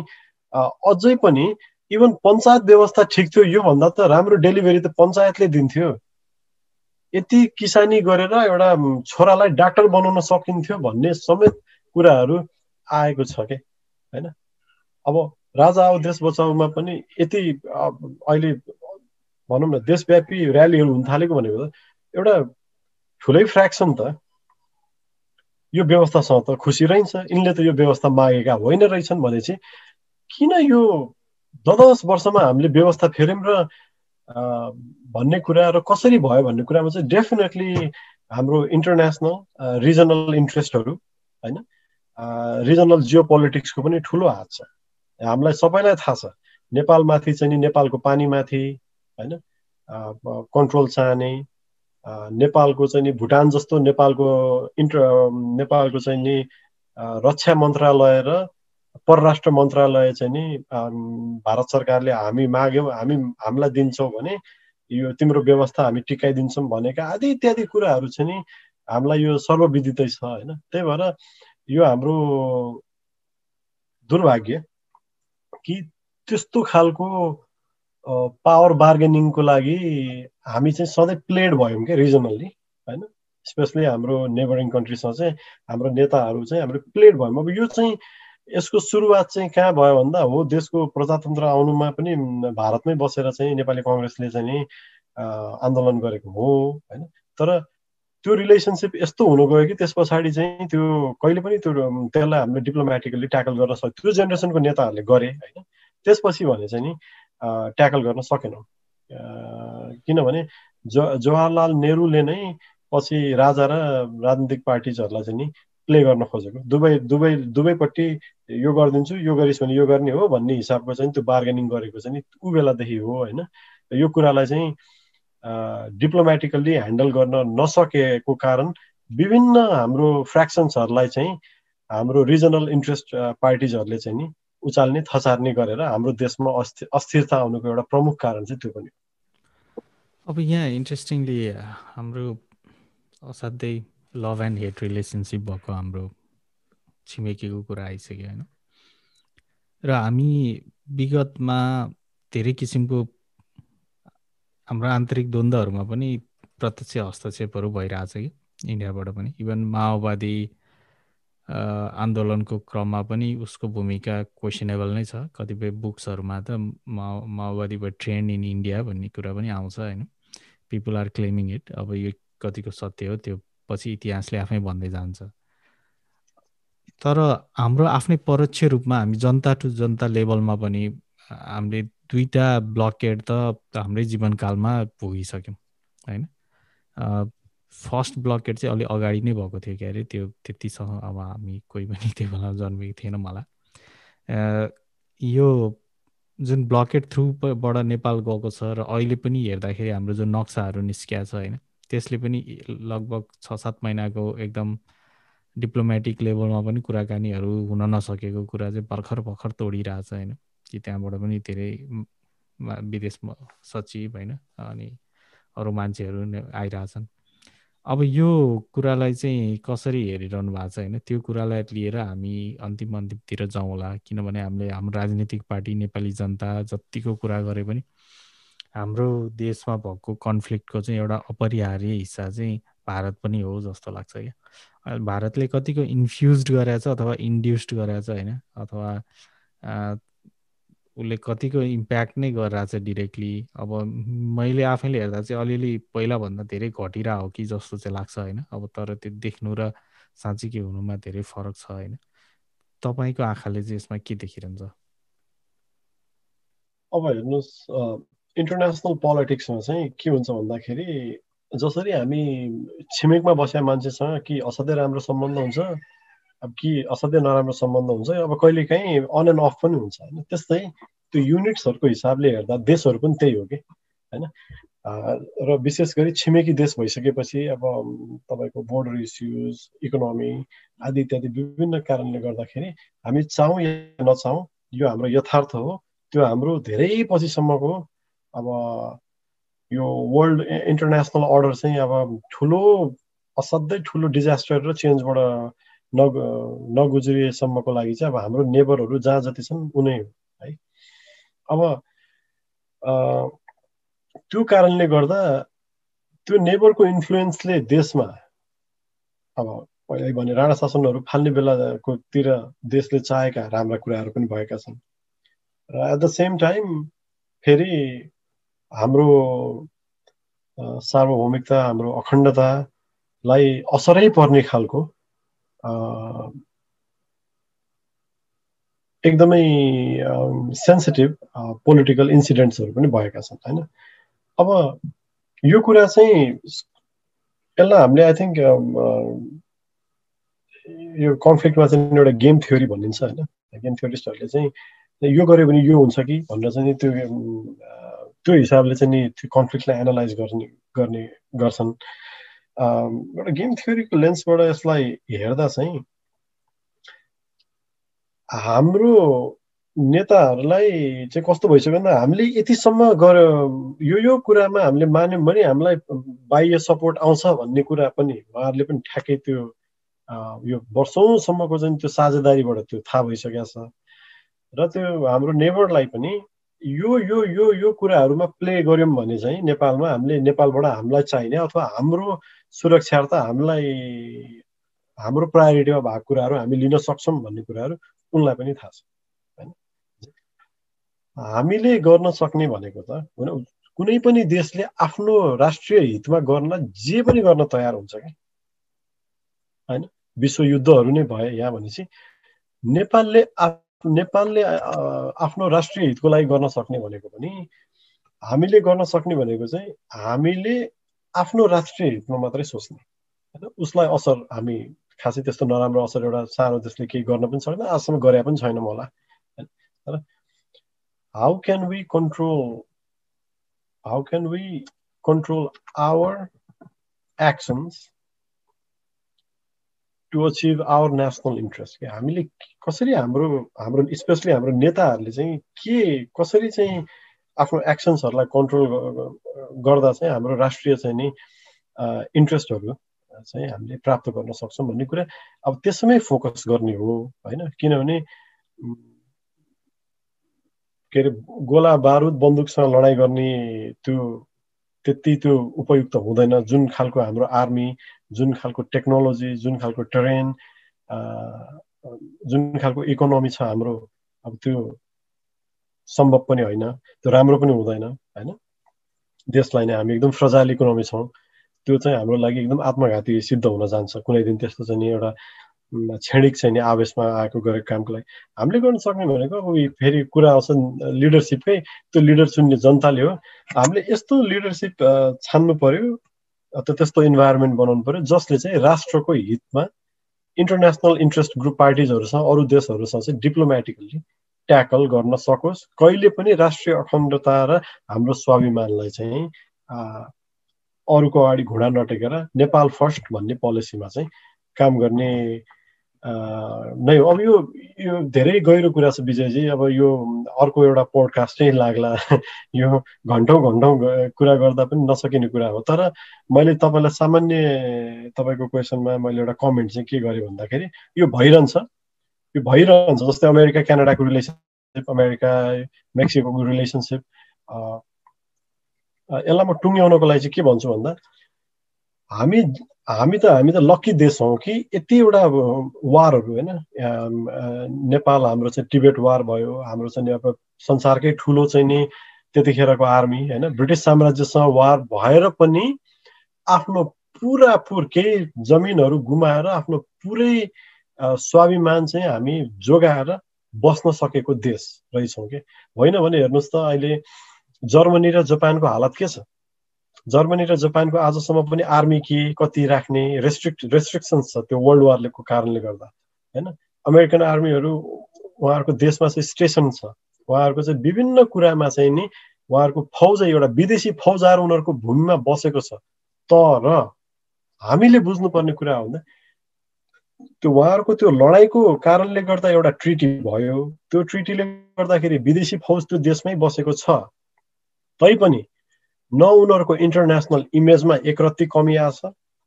अझै पनि इभन पञ्चायत व्यवस्था ठिक थियो योभन्दा त राम्रो डेलिभरी त पञ्चायतले दिन्थ्यो। यति किसानी गरेर एउटा छोरालाई डाक्टर बनाउन सकिन्थ्यो भन्ने समेत कुराहरू आएको छ कि? होइन? अब राजा आऊ देश बचाउमा पनि यति अहिले भनौँ न देशव्यापी ऱ्यालीहरू हुन थालेको भनेको त एउटा ठुलै फ्रेक्सन त यो व्यवस्थासँग त खुसी रहन्छ। यिनले त यो व्यवस्था मागेका होइन रहेछन् भने चाहिँ किन यो दस वर्षमा हामीले व्यवस्था फेऱ्यौँ र भन्ने कुरा र कसरी भयो भन्ने कुरामा चाहिँ डेफिनेटली हाम्रो इन्टरनेसनल रिजनल इन्ट्रेस्टहरू होइन? रिजनल जियो पोलिटिक्सको पनि ठुलो हात छ। हामीलाई सबैलाई थाहा छ नेपालमाथि चाहिँ नि नेपालको पानीमाथि होइन? कन्ट्रोल चाहने नेपालको चाहिँ नि भुटान जस्तो नेपालको इन्टर नेपालको चाहिँ नि रक्षा मन्त्रालय र परराष्ट्र मन्त्रालय चाहिँ नि भारत सरकारले हामी माग्यौँ हामी हामीलाई दिन्छौँ भने यो तिम्रो व्यवस्था हामी टिकाइदिन्छौँ भनेका आदि इत्यादि कुराहरू चाहिँ नि हामीलाई यो सर्वविदितै छ होइन? त्यही भएर यो हाम्रो दुर्भाग्य कि त्यस्तो खालको पावर बार्गेनिङको लागि हामी चाहिँ सधैँ प्लेड भयौँ क्या रिजनल्ली होइन? स्पेसली हाम्रो नेबरिङ कन्ट्रीसँग चाहिँ हाम्रो नेताहरू चाहिँ हाम्रो प्लेड भयौँ। अब यो चाहिँ यसको सुरुवात चाहिँ कहाँ भयो भन्दा हो देशको प्रजातन्त्र आउनुमा पनि भारतमै बसेर चाहिँ नेपाली कङ्ग्रेसले चाहिँ नि आन्दोलन गरेको हो होइन? तर त्यो रिलेसनसिप यस्तो हुनु गयो कि त्यस पछाडि चाहिँ त्यो कहिले पनि त्यो त्यसलाई हामीले डिप्लोमेटिकली ट्याकल गर्न सक्यो त्यो जेनेरेसनको नेताहरूले गरे होइन? त्यसपछि भने चाहिँ नि ट्याकल गर्न सकेनौँ। किनभने ज जवाहरलाल नेहरूले नै पछि राजा र राजनीतिक पार्टिजहरूलाई चाहिँ नि प्ले गर्न खोजेको। दुवै दुवै दुवैपट्टि यो गरिदिन्छु यो गरिस् भने यो गर्ने हो भन्ने हिसाबको चाहिँ त्यो बार्गेनिङ गरेको चाहिँ ऊ बेलादेखि हो होइन? यो कुरालाई चाहिँ डिप्लोमेटिकल्ली ह्यान्डल गर्न नसकेको कारण विभिन्न हाम्रो फ्रेक्सन्सहरूलाई चाहिँ हाम्रो रिजनल इन्ट्रेस्ट पार्टिजहरूले चाहिँ नि उचाल्ने थचार्ने गरेर हाम्रो देशमा अस्थिर अस्थिरता आउनुको एउटा प्रमुख कारण चाहिँ त्यो पनि अब यहाँ इन्ट्रेस्टिङली हाम्रो असाध्यै लभ एन्ड हेट रिलेसनसिप भएको हाम्रो छिमेकीको कुरा आइसक्यो होइन? र हामी विगतमा धेरै किसिमको हाम्रो आन्तरिक द्वन्द्वहरूमा पनि प्रत्यक्ष हस्तक्षेपहरू भइरहेछ कि इन्डियाबाट पनि। इभन माओवादी आन्दोलनको क्रममा पनि उसको भूमिका क्वेसनेबल नै छ। कतिपय बुक्सहरूमा त माओ माओवादी ब ट्रेन्ड इन इन्डिया भन्ने कुरा पनि आउँछ होइन। पिपुल आर क्लेमिङ इट अब यो कतिको सत्य हो त्यो पछि इतिहासले आफै भन्दै जान्छ। तर हाम्रो आफ्नै परोक्ष रूपमा हामी जनता टु जनता लेभलमा पनि हामीले दुईवटा ब्लकेड त हाम्रै जीवनकालमा पुगिसक्यौँ होइन? फर्स्ट ब्लकेट चाहिँ अलिक अगाडि नै भएको थियो क्या अरे त्यो त्यतिसँग अब हामी कोही पनि त्यो बेला जन्मेको थिएन मलाई। यो जुन ब्लकेट थ्रुबाट नेपाल गएको छ र अहिले पनि हेर्दाखेरि हाम्रो जुन नक्साहरू निस्किया छ होइन? त्यसले पनि लगभग छ सात महिनाको एकदम डिप्लोमेटिक लेभलमा पनि कुराकानीहरू हुन नसकेको कुरा चाहिँ भर्खर भर्खर तोडिरहेछ होइन? कि त्यहाँबाट पनि धेरै विदेश सचिव होइन अनि अरू मान्छेहरू आइरहेछन्। अब यो कुरालाई चाहिँ कसरी हेरिरहनु भएको छ होइन त्यो कुरालाई लिएर हामी अन्तिम अन्तिमतिर जाउँला किनभने हामीले हाम्रो राजनीतिक पार्टी नेपाली जनता जतिको कुरा गरे पनि हाम्रो देशमा भएको कन्फ्लिक्टको चाहिँ एउटा अपरिहार्य हिस्सा चाहिँ भारत पनि हो जस्तो लाग्छ क्या। भारतले कतिको इन्फ्युज गरेछ अथवा इन्ड्युस्ड गरेछ होइन अथवा उसले कतिको इम्प्याक्ट नै गरिरहेछ डिरेक्टली अब मैले आफैले हेर्दा चाहिँ अलिअलि पहिलाभन्दा धेरै घटिरह हो कि जस्तो चाहिँ लाग्छ होइन। अब तर त्यो देख्नु र साँच्चीकै हुनुमा धेरै फरक छ होइन। तपाईँको आँखाले चाहिँ यसमा के देखिरहन्छ? अब हेर्नुहोस् इन्टरनेसनल पोलिटिक्समा चाहिँ के हुन्छ भन्दाखेरि जसरी हामी छिमेकमा बसेका मान्छेसँग कि असाध्यै राम्रो सम्बन्ध हुन्छ अब कि असाध्यै नराम्रो सम्बन्ध हुन्छ अब कहिले काहीँ अन एन्ड अफ पनि हुन्छ होइन? त्यस्तै त्यो युनिट्सहरूको हिसाबले हेर्दा देशहरू पनि त्यही हो कि होइन? र विशेष गरी छिमेकी देश भइसकेपछि अब तपाईँको बोर्डर इस्युज इकोनोमी आदि इत्यादि विभिन्न कारणले गर्दाखेरि हामी चाहौँ या नचाहौँ यो हाम्रो यथार्थ हो। त्यो हाम्रो धेरै पछिसम्मको अब यो वर्ल्ड इन्टरनेसनल अर्डर चाहिँ अब ठुलो असाध्यै ठुलो डिजास्टर र चेन्जबाट नग नगुज्रिएसम्मको लागि चाहिँ अब हाम्रो नेबरहरू जहाँ जति छन् उनै हो है। अब त्यो कारणले गर्दा त्यो नेबरको इन्फ्लुएन्सले देशमा अब पहिल्यै भने राणा शासनहरू फाल्ने बेलाकोतिर देशले चाहेका राम्रा कुराहरू पनि भएका छन्। र एट द सेम टाइम फेरि हाम्रो सार्वभौमिकता हाम्रो अखण्डतालाई असरै पर्ने खालको एकदमै सेन्सिटिभ पोलिटिकल इन्सिडेन्ट्सहरू पनि भएका छन् होइन? अब यो कुरा चाहिँ यसलाई हामीले आई थिङ्क यो कन्फ्लिक्टमा चाहिँ एउटा गेम थ्योरी भनिन्छ होइन? गेम थ्योरिस्टहरूले चाहिँ यो गऱ्यो भने यो हुन्छ कि भनेर चाहिँ त्यो त्यो हिसाबले चाहिँ नि त्यो कन्फ्लिक्टलाई एनालाइज गर्ने गर्ने गर्छन्। एउटा गेम थ्योरीको लेन्सबाट यसलाई हेर्दा चाहिँ हाम्रो नेताहरूलाई चाहिँ कस्तो भइसक्यो भन्दा हामीले यतिसम्म गर्यो यो यो कुरामा हामीले मान्यौँ भने हामीलाई बाह्य सपोर्ट आउँछ भन्ने कुरा पनि उहाँहरूले पनि ठ्याक्कै त्यो यो वर्षौँसम्मको चाहिँ त्यो साझेदारीबाट त्यो थाहा भइसकेको छ। र त्यो हाम्रो नेबरलाई पनि यो यो यो यो कुराहरूमा प्ले गऱ्यौँ भने चाहिँ नेपालमा हामीले नेपालबाट हामीलाई चाहिने अथवा हाम्रो सुरक्षार्थ हामीलाई हाम्रो प्रायोरिटीमा भएको कुराहरू हामी लिन सक्छौँ भन्ने कुराहरू उनलाई पनि थाहा छ होइन? हामीले गर्न सक्ने भनेको त होइन कुनै पनि देशले आफ्नो राष्ट्रिय हितमा गर्न जे पनि गर्न तयार हुन्छ क्या होइन? विश्वयुद्धहरू नै भए यहाँ भनेपछि नेपालले नेपालले आफ्नो राष्ट्रिय हितको लागि गर्न सक्ने भनेको पनि हामीले गर्न सक्ने भनेको चाहिँ हामीले आफ्नो राष्ट्रिय हितमा मात्रै सोच्ने। होइन? उसलाई असर हामी खासै त्यस्तो नराम्रो असर एउटा सानो देशले केही गर्न पनि सक्दैन आजसम्म गरे पनि छैन होला। तर how can we control how can we control our actions to achieve our national interest कि हामीले कसरी हाम्रो हाम्रो स्पेसली हाम्रो नेताहरूले चाहिँ के कसरी चाहिँ आफ्नो एक्सन्सहरूलाई कन्ट्रोल गर्दा चाहिँ हाम्रो राष्ट्रिय चाहिँ नि इन्ट्रेस्टहरू चाहिँ हामीले प्राप्त गर्न सक्छौँ भन्ने कुरा अब त्यसमै फोकस गर्ने हो होइन? किनभने के अरे गोला बारुद बन्दुकसँग लडाइँ गर्ने त्यो त्यति त्यो उपयुक्त हुँदैन। जुन खालको हाम्रो आर्मी जुन खालको टेक्नोलोजी जुन खालको ट्रेन जुन खालको इकोनोमी छ हाम्रो अब त्यो सम्भव पनि होइन त्यो राम्रो पनि हुँदैन होइन? देशलाई नै हामी एकदम फ्रजाइल इकोनोमी छौँ त्यो चाहिँ हाम्रो लागि एकदम आत्मघाती सिद्ध हुन जान्छ। कुनै दिन त्यस्तो चाहिँ एउटा क्षणिक चाहिँ नि आवेशमा आएको गरेको कामको लागि। हामीले गर्न सक्ने भनेको अब फेरि कुरा आउँछ लिडरसिपकै त्यो लिडर चुन्ने जनताले हो। हामीले यस्तो लिडरसिप छान्नु पर्यो अथवा त्यस्तो इन्भाइरोमेन्ट बनाउनु पर्यो जसले चाहिँ राष्ट्रको हितमा इन्टरनेसनल इन्ट्रेस्ट ग्रुप पार्टिजहरूसँग अरू देशहरूसँग चाहिँ डिप्लोमेटिकली ट्याकल गर्न सकोस्। कहिले पनि राष्ट्रिय अखण्डता र हाम्रो स्वाभिमानलाई चाहिँ अरूको अगाडि घुँडा नटेकेर नेपाल फर्स्ट भन्ने पोलिसीमा चाहिँ काम गर्ने नै हो। अब यो यो धेरै गहिरो कुरा छ विजयजी। अब यो अर्को एउटा पोडकास्ट लाग्ला। यो घन्टौँ घन्टौँ कुरा गर्दा पनि नसकिने कुरा हो। तर मैले तपाईँलाई सामान्य तपाईँको क्वेसनमा मैले एउटा कमेन्ट चाहिँ के गरेँ भन्दाखेरि यो भइरहन्छ। यो भइरहन्छ जस्तै अमेरिका क्यानाडाको रिलेसनसिप अमेरिका मेक्सिकोको रिलेसनसिप यसलाई म टुङ्ग्याउनको लागि चाहिँ के भन्छु भन्दा हामी हामी त हामी त लक्की देश हौँ कि यतिवटा वारहरू होइन नेपाल हाम्रो चाहिँ टिबेट वार भयो हाम्रो चाहिँ अब संसारकै ठुलो चाहिँ नि त्यतिखेरको आर्मी होइन ब्रिटिस साम्राज्यसँग वार भएर पनि आफ्नो पुरा पुर केही जमिनहरू गुमाएर आफ्नो पुरै स्वाभिमान चाहिँ हामी जोगाएर बस्न सकेको देश रहेछौँ कि? होइन भने हेर्नुहोस् त अहिले जर्मनी र जापानको हालत के छ? जर्मनी र जापानको आजसम्म पनि आर्मी के कति राख्ने रेस्ट्रिक्ट रेस्ट्रिक्सन्स छ त्यो वर्ल्ड वारलेको कारणले गर्दा होइन? अमेरिकन आर्मीहरू उहाँहरूको देशमा चाहिँ स्टेसन छ। उहाँहरूको चाहिँ विभिन्न कुरामा चाहिँ नि उहाँहरूको फौज एउटा विदेशी फौजहरू उनीहरूको भूमिमा बसेको छ। तर हामीले बुझ्नुपर्ने कुरा हो त्यो उहाँहरूको त्यो लडाइँको कारणले गर्दा एउटा ट्रिटी भयो। त्यो ट्रिटीले गर्दाखेरि विदेशी फौज त्यो देशमै बसेको छ। तैपनि न उनीहरूको इन्टरनेसनल इमेजमा एकरत्ती कमी आएछ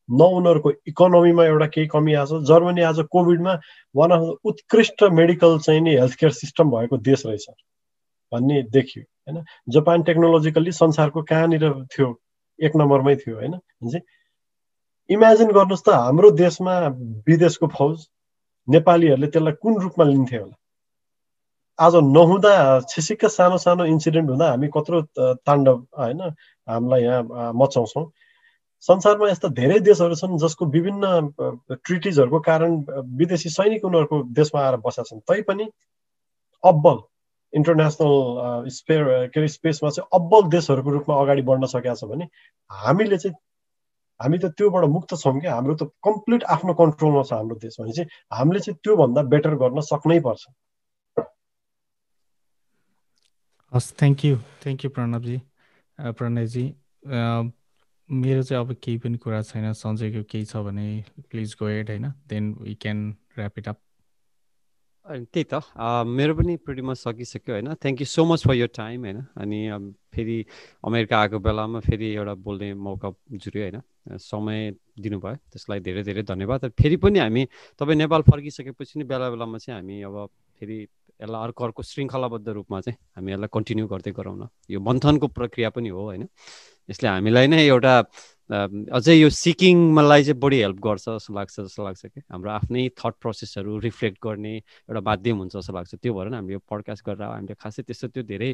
न उनीहरूको इकोनोमीमा एउटा केही कमी आएछ। जर्मनी आज कोभिडमा वान अफ द उत्कृष्ट मेडिकल चाहिँ नि हेल्थ केयर सिस्टम भएको देश रहेछ भन्ने देखियो होइन? जापान टेक्नोलोजिकल्ली संसारको कहाँनिर थियो? एक नम्बरमै थियो होइन? इमेजिन गर्नुहोस् त हाम्रो देशमा विदेशको फौज नेपालीहरूले त्यसलाई कुन रूपमा लिन्थे होला? आज नहुँदा छिसिक्क सानो सानो इन्सिडेन्ट हुँदा हामी कत्रो ताण्डव होइन हामीलाई यहाँ मचाउँछौँ। संसारमा यस्ता धेरै देशहरू छन् जसको विभिन्न ट्रिटिजहरूको कारण विदेशी सैनिक उनीहरूको देशमा आएर बसेका छन्। तैपनि अब्बल इन्टरनेसनल स्पेयर के अरे स्पेसमा चाहिँ अब्बल देशहरूको रूपमा अगाडि बढ्न सकेका छ भने हामीले चाहिँ हामी त त्योबाट मुक्त छौँ कि हाम्रो त कम्प्लिट आफ्नो कन्ट्रोलमा छ हाम्रो देश भने चाहिँ हामीले चाहिँ त्योभन्दा बेटर गर्न सक्नै पर्छ। हस् thank you thank you प्रणवजी Pranayji. मेरो चाहिँ अब केही पनि कुरा छैन सञ्जयको केही छ भने प्लिज गो एड होइन? Then we can wrap it up त्यही त। मेरो पनि प्रिटिमा सकिसक्यो होइन? Thank you so much for your time होइन? अनि फेरि अमेरिका आएको बेलामा फेरि एउटा बोल्ने मौका जुऱ्यो होइन? समय दिनुभयो। त्यसलाई धेरै धेरै धन्यवाद। फेरि पनि हामी तपाईँ नेपाल फर्किसकेपछि नि बेला बेलामा चाहिँ हामी अब फेरि यसलाई अर्को अर्को श्रृङ्खलाबद्ध रूपमा चाहिँ हामी यसलाई कन्टिन्यू गर्दै गराउन यो मन्थनको प्रक्रिया पनि हो होइन? यसले हामीलाई नै एउटा अझै यो सिकिङलाई चाहिँ बढी हेल्प गर्छ जस्तो लाग्छ जस्तो लाग्छ कि। हाम्रो आफ्नै थट प्रोसेसहरू रिफ्लेक्ट गर्ने एउटा माध्यम हुन्छ जस्तो लाग्छ। त्यो भएर हामीले यो पडकास्ट गरेर हामीले खासै त्यस्तो त्यो धेरै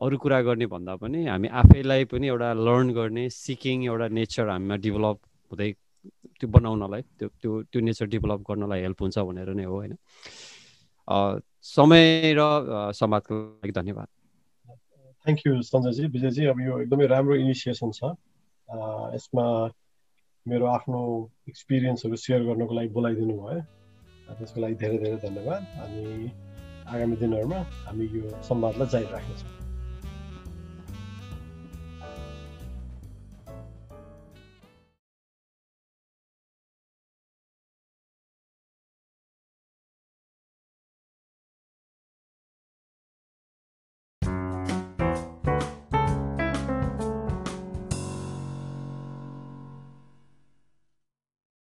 अरू कुरा गर्ने भन्दा पनि हामी आफैलाई पनि एउटा लर्न गर्ने सिकिङ एउटा नेचर हामीमा डेभलप हुँदै त्यो बनाउनलाई त्यो त्यो त्यो नेचर डेभलप गर्नलाई हेल्प हुन्छ भनेर नै हो होइन? समय र समाजको लागि धन्यवाद। थ्याङ्क यू सञ्जयजी विजयजी अब यो एकदमै राम्रो इनिसिएसन छ। यसमा मेरो आफ्नो एक्सपिरियन्सहरू सेयर गर्नको लागि बोलाइदिनु भयो। त्यसको लागि धेरै धेरै धन्यवाद। अनि आगामी दिनहरूमा हामी यो संवादलाई जारी राख्नेछौँ।